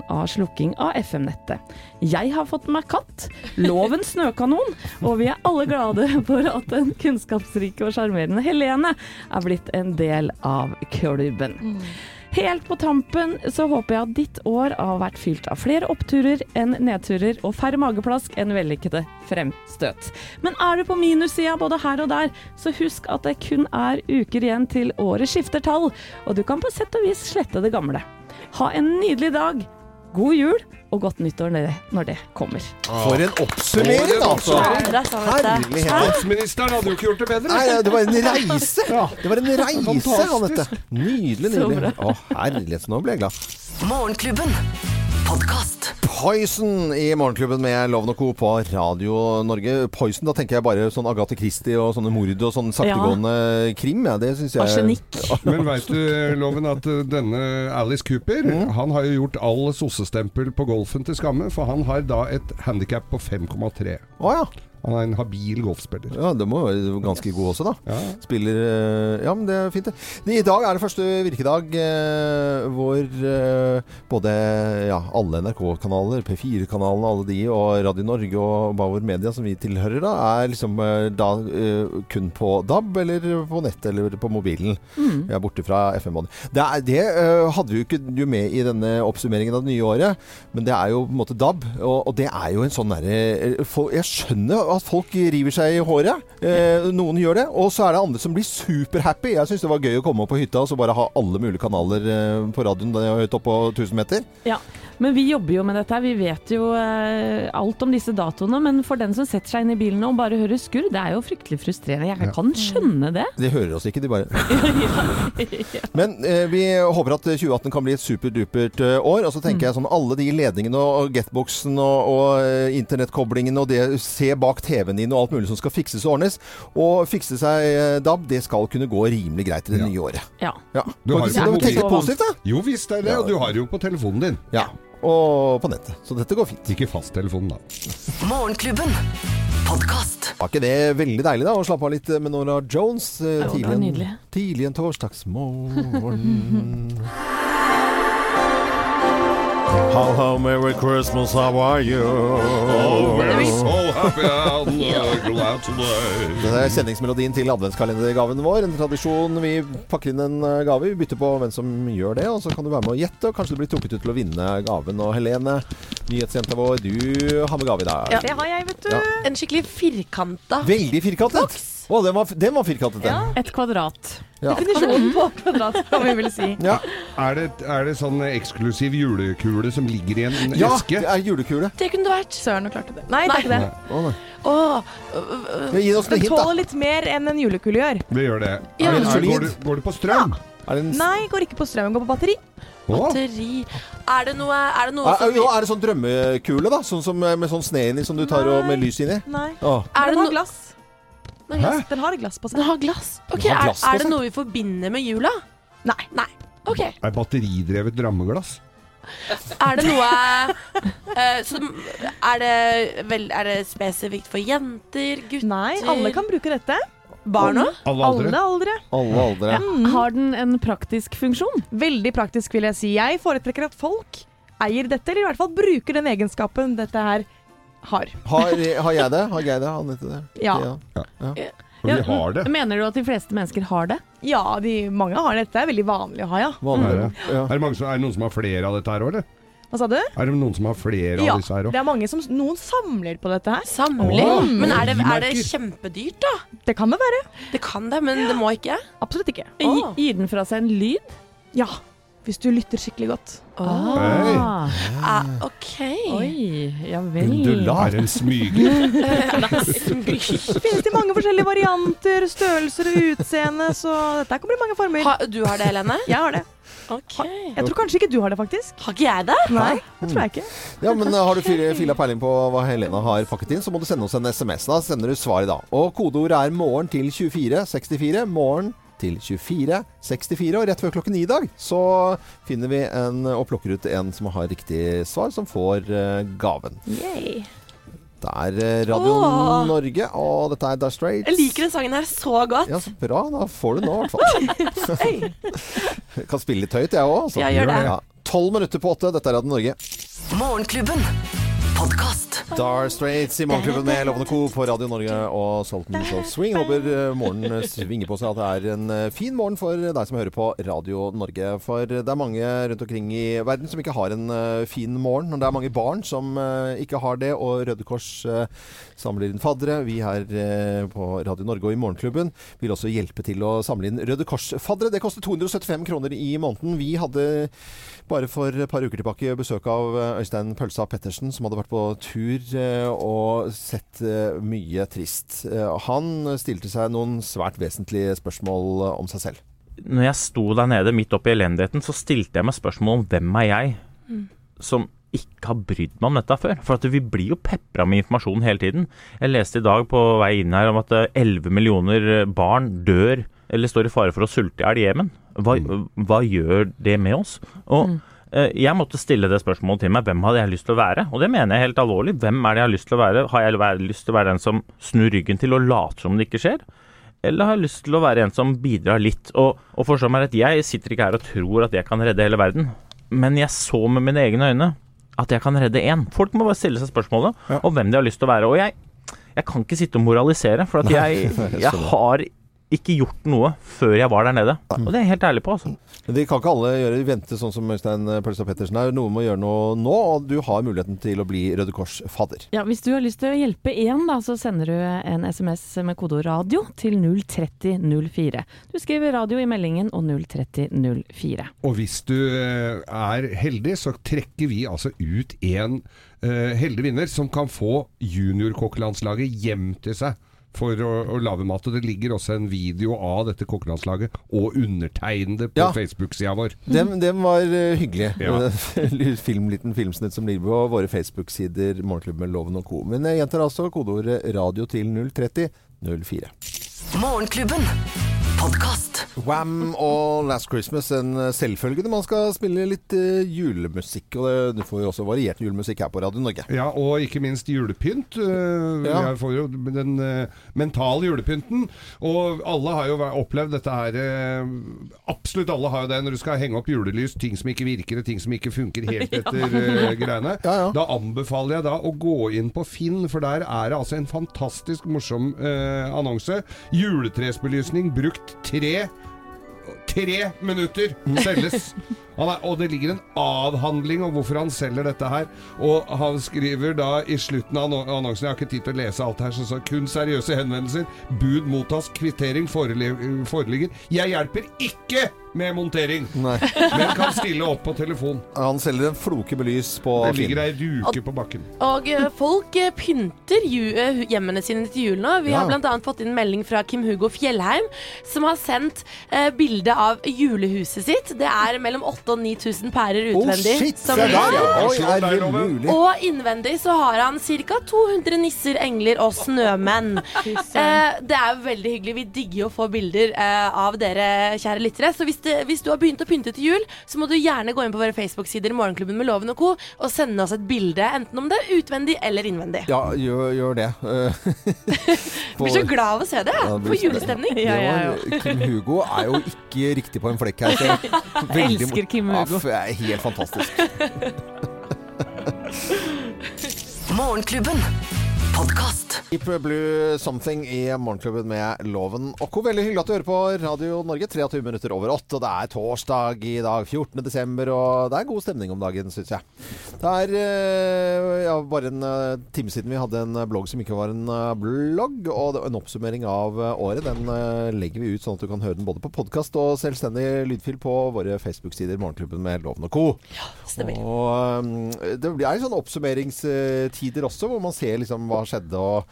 av slukking av FM-nettet. Jeg har fått meg katt, Loven snøkanon, og vi er alle glade for at den kunnskapsrike og sjarmerende Helene er blitt en del av klubben. Helt på tampen så håper jeg at ditt år har vært fylt av flere oppturer enn nedturer, og færre mageplask enn vellykkede fremstøt. Men er du på minussida både her og der, så husk at det kun er uker igjen til året skifter tall, og du kan på sett og vis slette det gamle. Ha en nydelig dag, god jul og godt nyttår når det, når det kommer. For en oppsummering, altså! Herlighet. Statsministeren hadde jo ikke gjort det bedre. Nei, det var en reise! Det var en reise. Anette. Nydelig, nydelig. Å, herlighet, nå ble jeg glad. Morgenklubben. Podkast. Poison i Morgenklubben med Loven og Co. på Radio Norge. Poison, da tenker jeg bare sånn Agathe Christie og sånne mord og sånn saktegående krim. Ja, det syns jeg Arsenikk. Men veit du, Loven, at uh, denne Alice Cooper Han har jo gjort all sossestempel på golfen til skamme, for han har da et handikap på 5,3. Å ja. Han er en habil golfspiller. Ja, det må være ganske god også, da. Ja. Spiller eh, Ja, men det er fint, det. I dag er det første virkedag eh, hvor eh, både ja, alle NRK-kanaler, P4-kanalene, alle de, og Radio Norge og Bauer Media, som vi tilhører, da, er liksom da eh, kun på DAB eller på nett eller på mobilen. Mm. Ja, borte fra FM-båndet. Det, er- det eh, hadde vi jo ikke jo med i denne oppsummeringen av det nye året, men det er jo på en måte DAB, og, og det er jo en sånn derre Jeg skjønner at folk river seg i håret. Eh, noen gjør det. Og så er det andre som blir superhappy. Jeg syns det var gøy å komme opp på hytta og så bare ha alle mulige kanaler eh, på radioen da jeg var høyt oppe på 1000 meter. Ja, men vi jobber jo med dette. Vi vet jo eh, alt om disse datoene. Men for den som setter seg inn i bilen og bare hører skurr, det er jo fryktelig frustrerende. Jeg kan skjønne det. De hører oss ikke, de bare Men eh, vi håper at 2018 kan bli et superdupert eh, år. Og så tenker jeg sånn alle de ledningene og getboxen og, og eh, internettkoblingen og det se bak TV-en din og alt mulig som skal fikses og ordnes, og fikse seg eh, DAB, det skal kunne gå rimelig greit i det Ja. nye året. Ja. Ja. Du har jo ikke si på noe- tenk litt mobilen. positivt, da. Jo visst er det, og du har det jo på telefonen din. Ja. Og på nettet. Så dette går fint. Ikke fasttelefonen, da. Morgenklubben. Podkast. Var ikke det veldig deilig, da? Å slappe av litt med Nora Jones eh, tidlig, en, tidlig en torsdagsmorgen. How, how, merry Christmas, how are you? so happy and uh, glad today. Det er kjenningsmelodien til adventskalendergaven vår. En tradisjon. Vi pakker inn en eh, gave. Vi bytter på hvem som gjør det, og så kan du være med å gjette. Og kanskje du blir trukket ut til å vinne gaven. Og Helene, nyhetsjenta vår, du har med gave i dag. Ja. Det har jeg, vet du. Ja. En skikkelig firkanta Veldig firkantet. Å, den var, den var firkantet, den. Et kvadrat. Ja. Definisjonen på kvadrat, om vi vil si. Ja. Er det, er det sånn eksklusiv julekule som ligger i en ja, eske? det er julekule. Det kunne det vært. Søren, du klarte det. Nei, det er ikke det. Å, nei. Åh, Gi oss Den hint, da. tåler litt mer enn en julekule gjør. Det gjør det. Ja. Er, er, går, du, går du på strøm? Er det en Nei, går ikke på strøm, går på batteri. Å, batteri Er det noe, er det noe er, som jo, er det sånn drømmekule, da? Sånn som eh, med sånn sne inni som du tar og med lys inni? Nei. Å. Er det den har glass. Den har glass på seg. Den har glass? Ok, Den har er, glass på er det seg. noe vi forbinder med jula? Nei. Nei. Ok. Er batteridrevet rammeglass? Er det noe eh, som Er det vel Er det spesifikt for jenter, gutter Nei, alle kan bruke dette. Barna? Alle aldre? Alle aldre. Alle aldre. Har den en praktisk funksjon? Veldig praktisk, vil jeg si. Jeg foretrekker at folk eier dette, eller i hvert fall bruker den egenskapen dette her har. Har, har jeg det? Har jeg det? Anette det? Ja. Ja. For vi har det. Mener du at de fleste mennesker har det? Ja, de, mange har dette. Det er veldig vanlig å ha, ja. Vanlig. Er det, Ja. er, det mange som, er det noen som har flere av dette her òg, eller? Hva sa du? Er det noen som har flere Ja, av disse her det òg? er mange som Noen samler på dette her. Samler? Åh, men er det, er det kjempedyrt, da? Det kan det være. Det kan det, men det må ikke. Absolutt ikke. Gi- Gir den fra seg en lyd? Ja, hvis du lytter skikkelig godt. Ah. Ah, OK. Oi, ja vel. Undulat. Er det en smyger? Finnes det mange forskjellige varianter, størrelser og utseende, så dette kommer i mange former. Ha, du har det, Helene? Jeg har det. OK. Jeg tror kanskje ikke du har det, faktisk. Har ikke jeg det? Nei, det tror jeg ikke. Ja, men uh, Har du fil- fila peiling på hva Helena har pakket inn, så må du sende oss en SMS. Da sender du svaret, da. Og kodeordet er 'morgen til 2464'. Morgen til 2464. Og rett før klokken ni i dag så finner vi en og plukker ut en som har riktig svar, som får uh, gaven. Yay. Det er uh, Radio Åh. Norge, og dette er Dire Straits. Jeg liker den sangen her så godt. Ja, så bra. Da får du nå, i hvert fall. Kan spille litt høyt, jeg òg. Ja, gjør det. Ja. Tolv minutter på åtte. Dette er Radio Norge. Morgenklubben. Podkast. Dar Straits i Morgenklubben med Lovende Co. på Radio Norge og Salton Show Swing. Håper eh, morgenen svinger på seg at det er en eh, fin morgen for deg som hører på Radio Norge. For det er mange rundt omkring i verden som ikke har en eh, fin morgen. Og det er mange barn som ikke har det, og Røde Kors samler inn faddere. Vi her på Radio Norge og i Morgenklubben vil også hjelpe til å samle inn Røde Kors-faddere. Det koster 275 kroner i måneden. Vi hadde bare for et par uker tilbake besøk av eh, Øystein Pølsa Pettersen, som hadde vært på tur eh, og sett eh, mye trist. Han stilte seg noen svært vesentlige spørsmål om seg selv. når jeg sto der nede midt oppi elendigheten, så stilte jeg meg spørsmål om hvem er jeg som ikke har brydd meg om dette før. For at vi blir jo pepra med informasjon hele tiden. Jeg leste i dag på vei inn her om at eh, 11 millioner barn dør eller står i fare for å sulte i hjel i Jemen. Hva, hva gjør det med oss? Og eh, jeg måtte stille det spørsmålet til meg. Hvem hadde jeg lyst til å være? Og det mener jeg helt alvorlig. Hvem er det jeg har lyst til å være? Har jeg lyst til å være den som snur ryggen til og later som det ikke skjer? Eller har jeg lyst til å være en som bidrar litt? Og, og forstå meg rett, jeg sitter ikke her og tror at jeg kan redde hele verden. Men jeg så med mine egne øyne at jeg kan redde én. Folk må bare stille seg spørsmålet Ja. om hvem de har lyst til å være. Og jeg, jeg kan ikke sitte og moralisere, for at jeg, jeg har ikke gjort noe før jeg var der nede. Og det er jeg helt ærlig på, altså. Men de kan ikke alle gjøre vente sånn som Øystein Pølsa Pettersen er. Noen må gjøre noe nå, og du har muligheten til å bli Røde Kors-fadder. Ja, Hvis du har lyst til å hjelpe én, da, så sender du en SMS med kodeord 'radio' til 03004. Du skriver 'radio' i meldingen og 03004. Og hvis du eh, er heldig, så trekker vi altså ut en uh, heldig vinner som kan få juniorkokkelandslaget hjem til seg. For å, å lage mat. Og det ligger også en video av dette kokkelandslaget og undertegnede på Ja. Facebook-sida vår. Dem, dem var eh, hyggelig. Ja. Film, liten filmsnutt som ligger på våre Facebook-sider, Morgenklubben med Loven og Co. Men jeg gjentar altså kodeordet radio til 030 04. Morgenklubben. Podcast. Wham og Last Christmas, en selvfølge når man skal spille litt eh, julemusikk. Og det, du får jo også variert julemusikk her på Radio Norge. Ja, og ikke minst julepynt. Eh, Ja. Jeg får jo den eh, mentale julepynten. Og alle har jo opplevd dette her eh, Absolutt alle har jo det når du skal henge opp julelys. Ting som ikke virker, ting som ikke funker helt etter eh, greiene. Ja, ja. Da anbefaler jeg da å gå inn på Finn, for der er det altså en fantastisk morsom eh, annonse. Juletresbelysning brukt tre Tre minutter selges. Er, og det ligger en avhandling om hvorfor han selger dette her. Og han skriver da i slutten av annonsen Jeg har ikke tid til å lese alt her. Sånn så, kun seriøse henvendelser. Bud mottas. Kvittering foreligger. Jeg hjelper ikke med montering, Nei. men kan stille opp på telefon. Han selger en floke med lys på Det ligger ei ruke på bakken. Og, eh, folk eh, pynter eh, hjemmene sine til jul nå. Vi ja. har bl.a. fått inn melding fra Kim Hugo Fjellheim, som har sendt eh, bilde av julehuset sitt. Det er mellom 8 8000-9000 pærer utvendig. Oh, shit, som er der, ja. Oi. Og innvendig så har han ca. 200 nisser, engler og snømenn. eh, det er jo veldig hyggelig. Vi digger jo å få bilder eh, av dere, kjære lyttere. Så hvis, det, hvis, du har begynt å pynte til jul, så må du gjerne gå inn på våre Facebook-sider Morgenklubben med Loven og co. og sende oss et bilde, enten om det er utvendig eller innvendig. Ja, gjør, gjør det. Eh, blir så glad av å se det. Ja, Får julestemning. Ja, ja, Kim Hugo er jo ikke riktig på en flekk her. Jeg elsker Kim mor- Hugo. Ja, er helt fantastisk. Morgenklubben. Podkast. Deep Blue Something i Morgenklubben med Loven. Og Co. veldig hyggelig at du hører på Radio Norge. 23 minutter over åtte, og det er torsdag i dag, 14. desember, og det er god stemning om dagen, syns jeg. Det er eh, ja, bare en eh, time siden vi hadde en blogg som ikke var en eh, blogg, og en oppsummering av eh, året. Den eh, legger vi ut sånn at du kan høre den både på podkast og selvstendig lydfil på våre Facebook-sider Morgenklubben med Loven og co. Stemmer. Og um, det er sånn oppsummeringstider også, hvor man ser liksom hva skjedde. Og,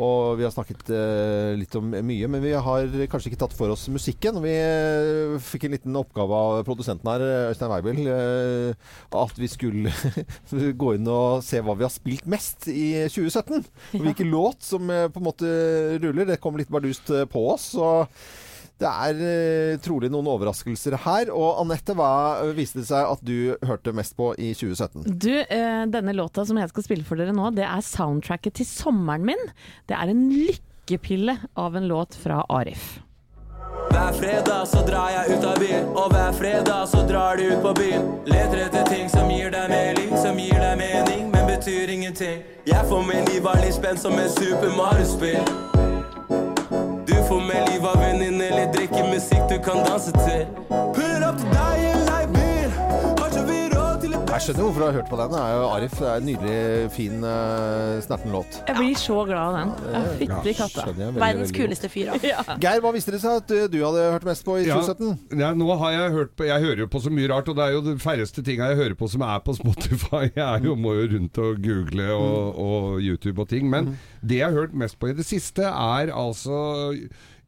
og vi har snakket eh, litt om mye, men vi har kanskje ikke tatt for oss musikken. Vi eh, fikk en liten oppgave av produsenten her, Øystein Weibel, eh, at vi skulle gå inn og se hva vi har spilt mest i 2017. Og hvilken låt som eh, på en måte ruller. Det kom litt bardust eh, på oss. Og det er eh, trolig noen overraskelser her. Og Anette, hva eh, viste det seg at du hørte mest på i 2017? Du, eh, denne låta som jeg skal spille for dere nå, det er soundtracket til sommeren min. Det er en lykkepille av en låt fra Arif. Hver fredag så drar jeg ut av byen, og hver fredag så drar de ut på byen. Leter etter ting som gir deg mening, som gir deg mening, men betyr ingenting. Jeg får med livet av litt spent som et Super Mario-spill. Får med livet av eller drikke musikk du kan danse til. Puller opp til deg Jeg skjønner hvorfor du har hørt på den. Det er jo Arif. Det er en nydelig, fin, uh, snerten låt. Jeg blir så glad av den. Ja, Fytti katta. Verdens kuleste fyr. Ja. Geir, hva visste det seg at uh, du hadde hørt mest på i Ja. 2017? Ja, nå har jeg hørt på Jeg hører jo på så mye rart, og det er jo de færreste tinga jeg hører på som er på Spotify. Jeg er jo, må jo rundt og google og, og YouTube og ting. Men det jeg har hørt mest på i det siste, er altså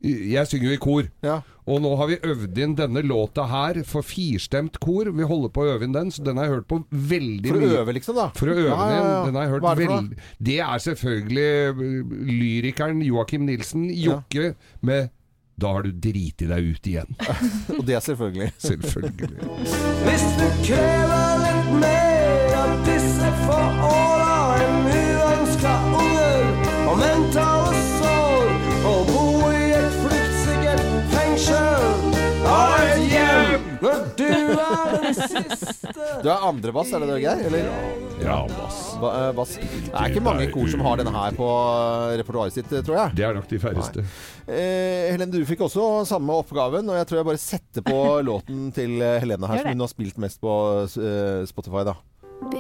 Jeg synger jo i kor. Ja. Og nå har vi øvd inn denne låta her for firstemt kor. Vi holder på å øve inn den, så den har jeg hørt på veldig mye. For å mye. øve, liksom, da? For å øve Ja, den ja, inn. ja. Den har jeg hørt Hva er det for veld... Det er selvfølgelig uh, lyrikeren Joakim Nilsen, Jokke, med 'Da har du driti deg ut igjen'. Og det er selvfølgelig. Selvfølgelig. Hvis du krever litt mer av disse fåra, er den siste Du er andrebass, er det det, Geir? Eller Ja, bass. ba, eh, bass? Det er ikke mange kor som har denne her på eh, repertoaret sitt, tror jeg. Det er nok de færreste. Eh, Helene, du fikk også samme oppgaven, og jeg tror jeg bare setter på låten til eh, Helene her, Gjør det. som hun har spilt mest på eh, Spotify, da.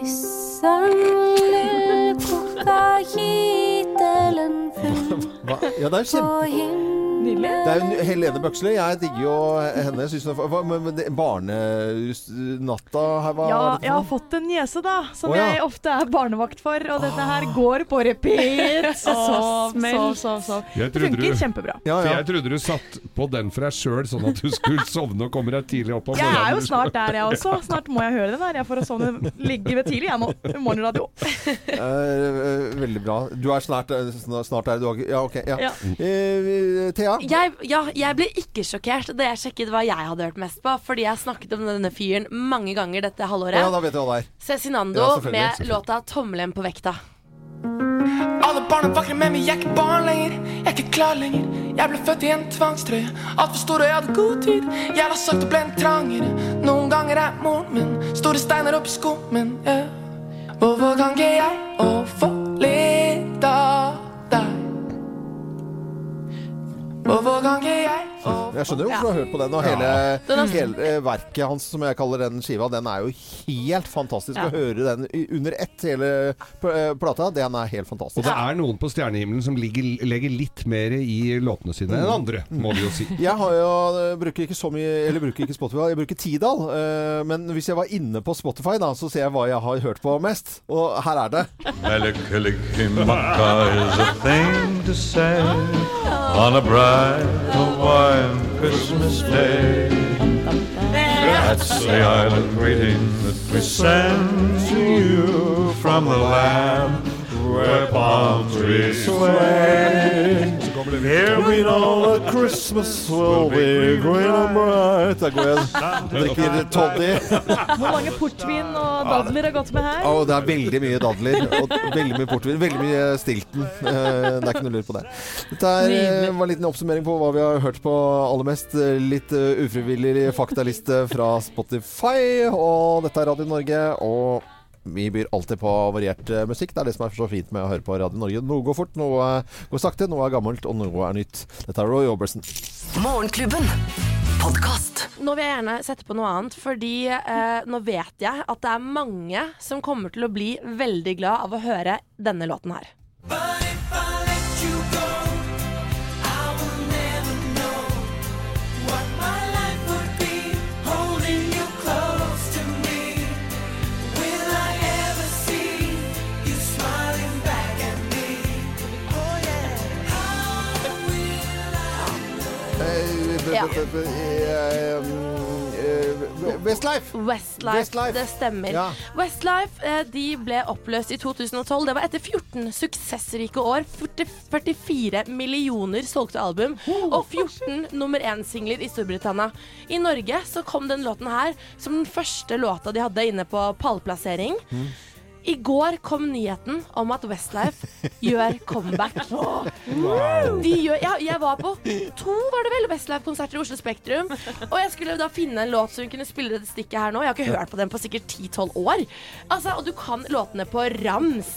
Hva? Ja, det er kjempe... Nydelig. Det er jo Helene Bøksle. Jeg digger jo henne. Jeg synes hun, hva, men, Barnenatta her, hva Ja, er det jeg har fått en niese, da, som oh, ja. jeg ofte er barnevakt for. Og dette her går på repeat. Så smell. sov, sov. Det funker du- kjempebra. Ja, ja. jeg trodde du satt på den for deg sjøl, sånn at du skulle sovne og komme deg tidlig opp Jeg er jo snart der, jeg også. Snart må jeg høre den her. Jeg får sovne ligge ved tidlig, jeg nå. Morgenradio. Eh, eh, veldig bra. Du er snart, eh, snart der, du har Ja, ok. Ja. Ja. Eh, Thea? Jeg, ja, jeg ble ikke sjokkert da jeg sjekket hva jeg hadde hørt mest på. Fordi jeg snakket om denne fyren mange ganger dette halvåret. Ja, da vet jeg hva det er. Cezinando Ja, med låta 'Tommelen på vekta'. Alle barna vakler med meg, jeg er ikke barn lenger. Jeg er ikke klar lenger. Jeg ble født i en tvangstrøye. Altfor stor og jeg hadde god tid. Jeg har sagt og ble en trangere. Noen ganger er moren min store steiner oppi skummen. Yeah. Hvorfor kan ikke jeg å få litt av Hvorfor kan ikke jeg Jeg skjønner jo hvorfor du har hørt på den. Og hele, hele eh, verket hans, som jeg kaller den skiva, den er jo helt fantastisk. Ja. Å høre den under ett, hele eh, plata, den er helt fantastisk. Og det er noen på stjernehimmelen som ligger, legger litt mer i låtene sine enn andre, må vi jo si. Jeg har jo, eh, bruker ikke så mye Eller bruker ikke Spotify, jeg bruker Tidal. men hvis jeg var inne på Spotify, da, så ser jeg hva jeg har hørt på mest. Og her er det. Is a thing to say on a bright Hawaiian Christmas day. That's the island greeting that we send to you from the land where palm trees sway. Here we know that Christmas will be green and bright. Der går jeg og drikker toddy. Hvor mange portvin og dadler har gått med her? Oh, det er veldig mye dadler og veldig mye portvin. Veldig mye Stilton. Eh, Det er ikke noe lurt på det. Dette er, eh, var en liten oppsummering på hva vi har hørt på aller mest. Litt eh, ufrivillig faktaliste fra Spotify. Og dette er Radio Norge. Og Vi byr alltid på variert eh, musikk. Det er det som er så fint med å høre på Radio Norge. Noe går fort, noe går sakte, noe er gammelt, og noe er nytt. Dette er Roy Oberson. Morgenklubben. Podcast. Nå vil jeg gjerne sette på noe annet, fordi eh, nå vet jeg at det er mange som kommer til å bli veldig glad av å høre denne låten her. Ja. eh, eh, Westlife! Westlife, Westlife. det stemmer. Ja. Westlife eh, de ble oppløst i 2012. Det var etter 14 suksessrike år. 44 millioner solgte album og 14 nummer én-singler i Storbritannia. I Norge så kom den låten her som den første låta de hadde inne på pallplassering. I går kom nyheten om at Westlife gjør comeback. De gjør, jeg, jeg var på to var det vel, Westlife-konserter i Oslo Spektrum. Og jeg skulle da finne en låt som kunne spille dette stikket her nå. Jeg har ikke hørt på den på sikkert 10-12 år. Altså, Og du kan låtene på rams.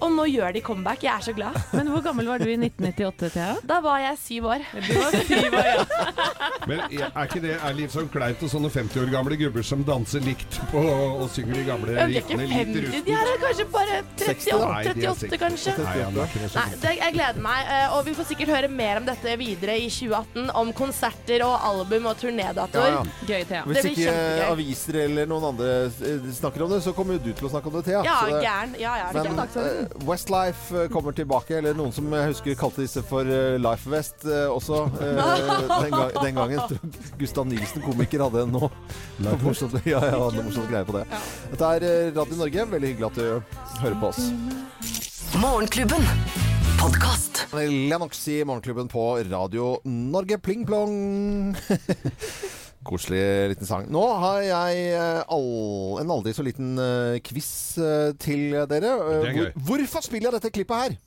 Og nå gjør de comeback. Jeg er så glad. Men hvor gammel var du i 1998, Thea? Da var jeg syv år. Du var syv år, ja. Men er ikke det er litt sånn kleint og sånne 50 år gamle gubber som danser likt på og synger de gamle Ja, er ikke riffene litt 50, rusten? de her er kanskje bare 38, Nei, de er 38 kanskje. Nei, det er ikke det Nei, det, jeg gleder meg, eh, og vi får sikkert høre mer om dette videre i 2018. Om konserter og album og turnédatoer. Ja, ja. Gøy, Thea. Det Hvis blir ikke kjempegøy. aviser eller noen andre eh, snakker om det, så kommer jo du til å snakke om det, Thea. Ja, Så det- gæren. Ja, ja, Men eh, Westlife eh, kommer tilbake, eller noen som jeg husker kalte disse for eh, Life West eh, også. eh, den, gang, den gangen. Gustav Nilsen, komiker, hadde noe nå. morsomt, ja, ja, hadde noe morsomt greie på det. Dette er eh, Radio Norge. Veldig hyggelig at du hører på oss. Morgenklubben. Podkast. Lennox i Morgenklubben på Radio Norge. Pling plong. Koselig liten sang. Nå har jeg eh, all, en aldri så liten eh, quiz eh, til dere. Det gøy. Hvor, hvorfor spiller jeg dette klippet her?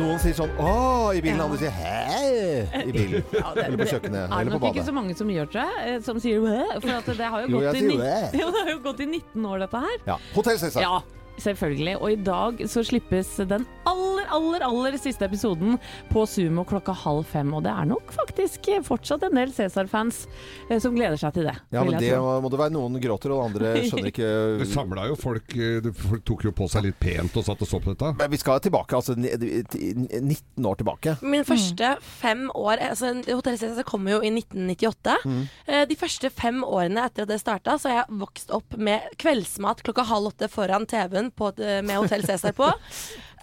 Noen sier sånn 'Å' i bilen, andre sier 'hæ' i bilen. Eller på kjøkkenet. Er det Eller på nok ikke så mange som gjør det, eh, som sier «Hæ?» For at det har jo gått, i, ni- jo, det har jo gått i 19 år, dette her. Ja. Hotell Cæsar. Ja, selvfølgelig. Og i dag så slippes den aller, aller, aller siste episoden på Sumo klokka halv fem. Og det er nok faktisk fortsatt en del Cæsar-fans eh, som gleder seg til det. Ja, men det må, må det være. Noen gråter, og andre skjønner ikke Det samla jo folk eh, Folk tok jo på seg litt pent og satt og så på dette. Men vi skal tilbake, altså 19 år tilbake. Min første fem år altså Hotell Cæsar kommer jo i 1998. Mm. Eh, De første fem årene etter at det starta, så har jeg vokst opp med kveldsmat klokka halv åtte foran TV-en et- med Hotell Cæsar på.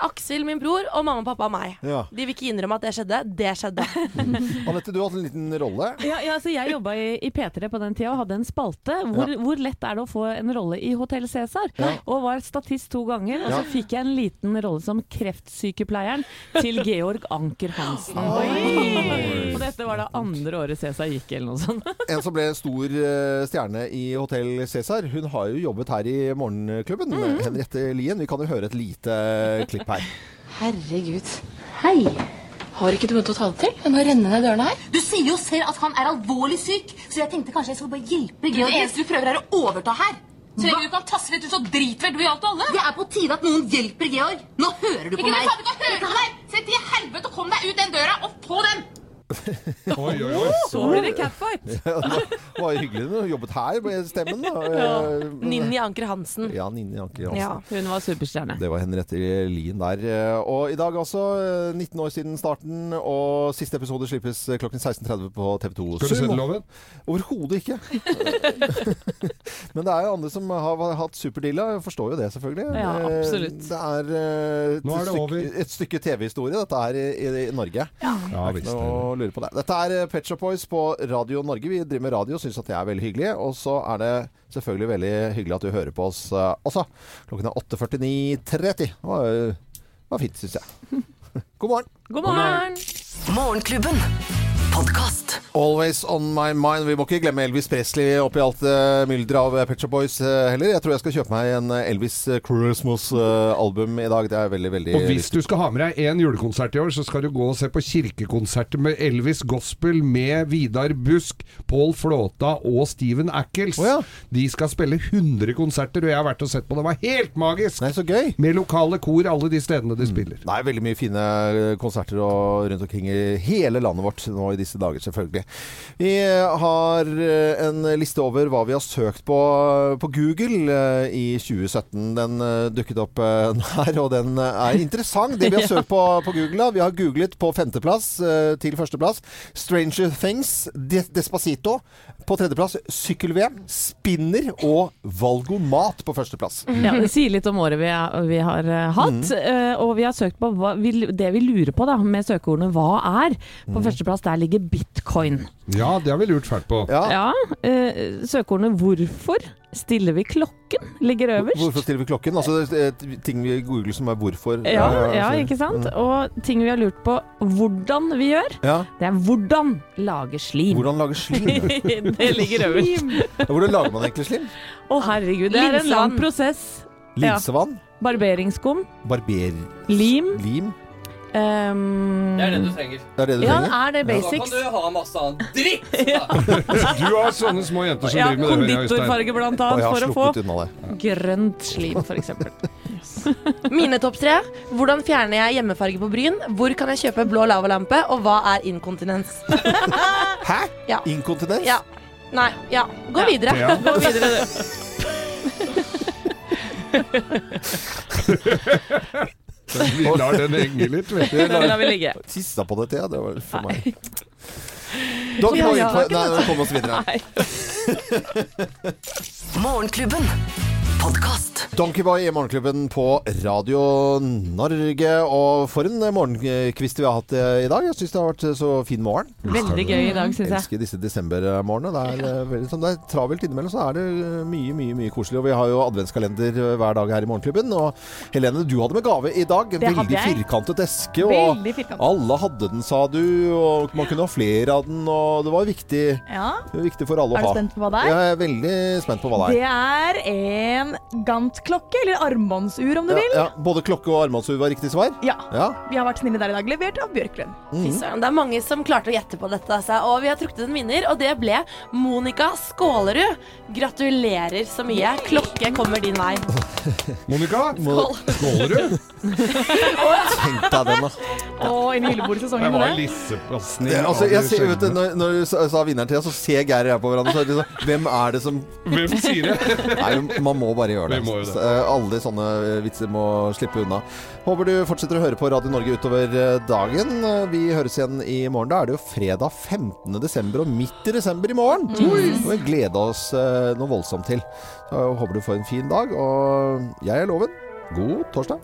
Aksel, min bror, og mamma, og pappa og meg. Ja. De vil ikke innrømme at det skjedde. Det skjedde. Anette, du har hatt en liten rolle. Ja, ja, altså jeg jobba i, i P3 på den tida og hadde en spalte. Hvor, Ja. hvor lett er det å få en rolle i Hotell Cæsar? Ja. Og var statist to ganger. Og Ja. så fikk jeg en liten rolle som kreftsykepleieren til Georg Anker Hansen. Og dette var da andre året Cæsar gikk, eller noe sånt. En som ble stor eh, stjerne i Hotell Cæsar. Hun har jo jobbet her i Morgenklubben. Mm. Henriette Lien. Vi kan jo høre et lite klipp her. Herregud. Hei. Har ikke du noe å ta det til? Jeg må renne ned dørene her. Du sier jo selv at han er alvorlig syk, så jeg tenkte kanskje jeg skulle bare hjelpe Georg. Det eneste du prøver er å overta her. Så lenge du kan tasse litt ut, så driter vel du i alt og alle. Det er på tide at noen hjelper Georg. Nå hører du på Ikke meg. du faen ikke høre på deg! Se til helvete og kom deg ut den døra og få den! Oi, oi, oi. Så blir det catfight. Ja, det var hyggelig når hun jobbet her med stemmen. Da. Ja. Ninni Anker Hansen. Ja, Ninni Anker Hansen. Ja. Hun var superstjerne. Det var Henriette Lien der. Eh, Og i dag eh, 19 år siden starten, og siste episode slippes eh, klokken 16.30 på TV2. Skal du se den loven? Overhodet ikke. Men det er jo andre som har hatt superdilla. Jeg forstår jo det, selvfølgelig. Ja, Eh, absolutt. Det er eh, et, er det stykke, et stykke TV-historie, dette her i, i, i Norge. Ja, Det er visst. Ikke noe lure på det. Dette er eh, Pet Shop Boys på Radio Norge. Vi driver med radio og syns at det er veldig hyggelig. Og så er det selvfølgelig veldig hyggelig at du hører på oss eh, også. Klokken er 8.49.30. Det var, eh, var fint, syns jeg. God morgen. God morgen! Morgenklubben. Podkast. Always on my mind. Vi må ikke glemme Elvis Presley oppi alt uh, mylderet av Pet Shop Boys eh, heller. Jeg tror jeg skal kjøpe meg en eh, Elvis Christmas-album i dag. Det er veldig, veldig Og hvis du skal ha med deg én julekonsert i år, så skal du gå og se på kirkekonserter med Elvis Gospel med Vidar Busk, Paul Flåta og Steven Ackles. De skal spille 100 konserter, og jeg har vært og sett på det. Var helt magisk! Nei, så gøy! Med lokale kor alle de stedene de spiller. Det er veldig mye fine eh, konserter og rundt omkring i hele landet vårt nå i disse dager, selvfølgelig. Vi har eh, en liste over hva vi har søkt på på Google eh, i 2017. Den eh, dukket opp eh, her, og den eh, er interessant. Det vi har søkt på på Google, da. Vi har googlet på femteplass eh, til førsteplass Stranger Things, Despacito. På tredjeplass sykkel-VM, spinner og valgomat på førsteplass. Ja, det sier litt om året vi, er, vi har eh, hatt. eh, og vi har søkt på hva, vi, det vi lurer på da, med søkeordene 'hva er'. På førsteplass der ligger bitcoin. Ja, det har vi lurt fælt på. Ja, eh, Søkeordene 'hvorfor'? Stiller vi klokken? Ligger øverst. Hvorfor stiller vi klokken? Altså det ting vi googler som er hvorfor. Ja, ja, så- ikke sant? Mm. Og ting vi har lurt på hvordan vi gjør, Ja. det er hvordan lage slim. Hvordan lage slim? det ligger øverst. Ja, Hvordan lager man egentlig slim? Å herregud, det er en lang prosess. Linsevann? Ja. Barberingsskum. Barber... Lim. Lim? Ehm, Det er det du trenger. Det er det du Ja, trenger? er det Da kan du ha masse annen dritt! Du har sånne små jenter som Ja, driver med det. konditorfarge blant annet, for å få grønt slim, for eksempel. Mine topp tre. Hvordan fjerner jeg hjemmefarge på bryn? Hvor kan jeg kjøpe blå lavalampe? Og hva er inkontinens? Hæ? Ja. Inkontinens? Ja. Nei, ja. Gå videre. Ja. Gå videre, du. Vi lar den henge litt, vet du. Den lar vi ligge. Tissa på det, Thea. Det var for Nei. meg. Dog Ja, ja, Nei, kom oss videre. Morgenklubben. Podkast. Donkey Boy i Morgenklubben på Radio Norge. Og for en morgenkvist vi har hatt eh, i dag. Jeg syns det har vært eh, så fin morgen. Veldig gøy i dag, syns jeg. elsker disse desembermorgenene. Det er, eh, veldig, sånn, det er travelt innimellom, så er det mye, mye mye koselig. Og vi har jo adventskalender hver dag her i Morgenklubben. Og Helene, du hadde med gave i dag. En Det veldig firkantet eske. Og Veldig firkantet. alle hadde den, sa du. Og man kunne ha flere av den. Og det var viktig, Ja. viktig for alle Er du spent på hva det er? Jeg er veldig spent på hva det er. Det er. er en Gant-klokke, eller armbåndsur om du Ja, vil. ja, både klokke og armbåndsur var riktig svar? Ja. Ja. Vi har vært snille der i dag. Levert av Bjørklund. Fy søren, Det er mange som klarte å gjette på dette. Altså. Og vi har trukket en vinner, og det ble Monica Skålerud. Gratulerer så mye. Klokke kommer din vei. Monica, Skål. skåler? Tenk deg den, da. Og inn i julebordsesongen Det med var det. Det, altså, jeg ser, vet du, når, når du sa, sa vinneren til deg, så ser Geir og jeg på hverandre. Så er det liksom, hvem er det som Hvem sier det? Nei, man må bare gjøre det. Vi må jo det. Så, eh, Alle sånne vitser må slippe unna. Håper du fortsetter å høre på Radio Norge utover eh, dagen. Eh, Vi høres igjen i morgen. Da er det jo fredag 15. desember, og midt i desember i morgen. Og vi gleder oss eh, noe voldsomt til. Så håper du får en fin dag. Og jeg er Loven. God torsdag.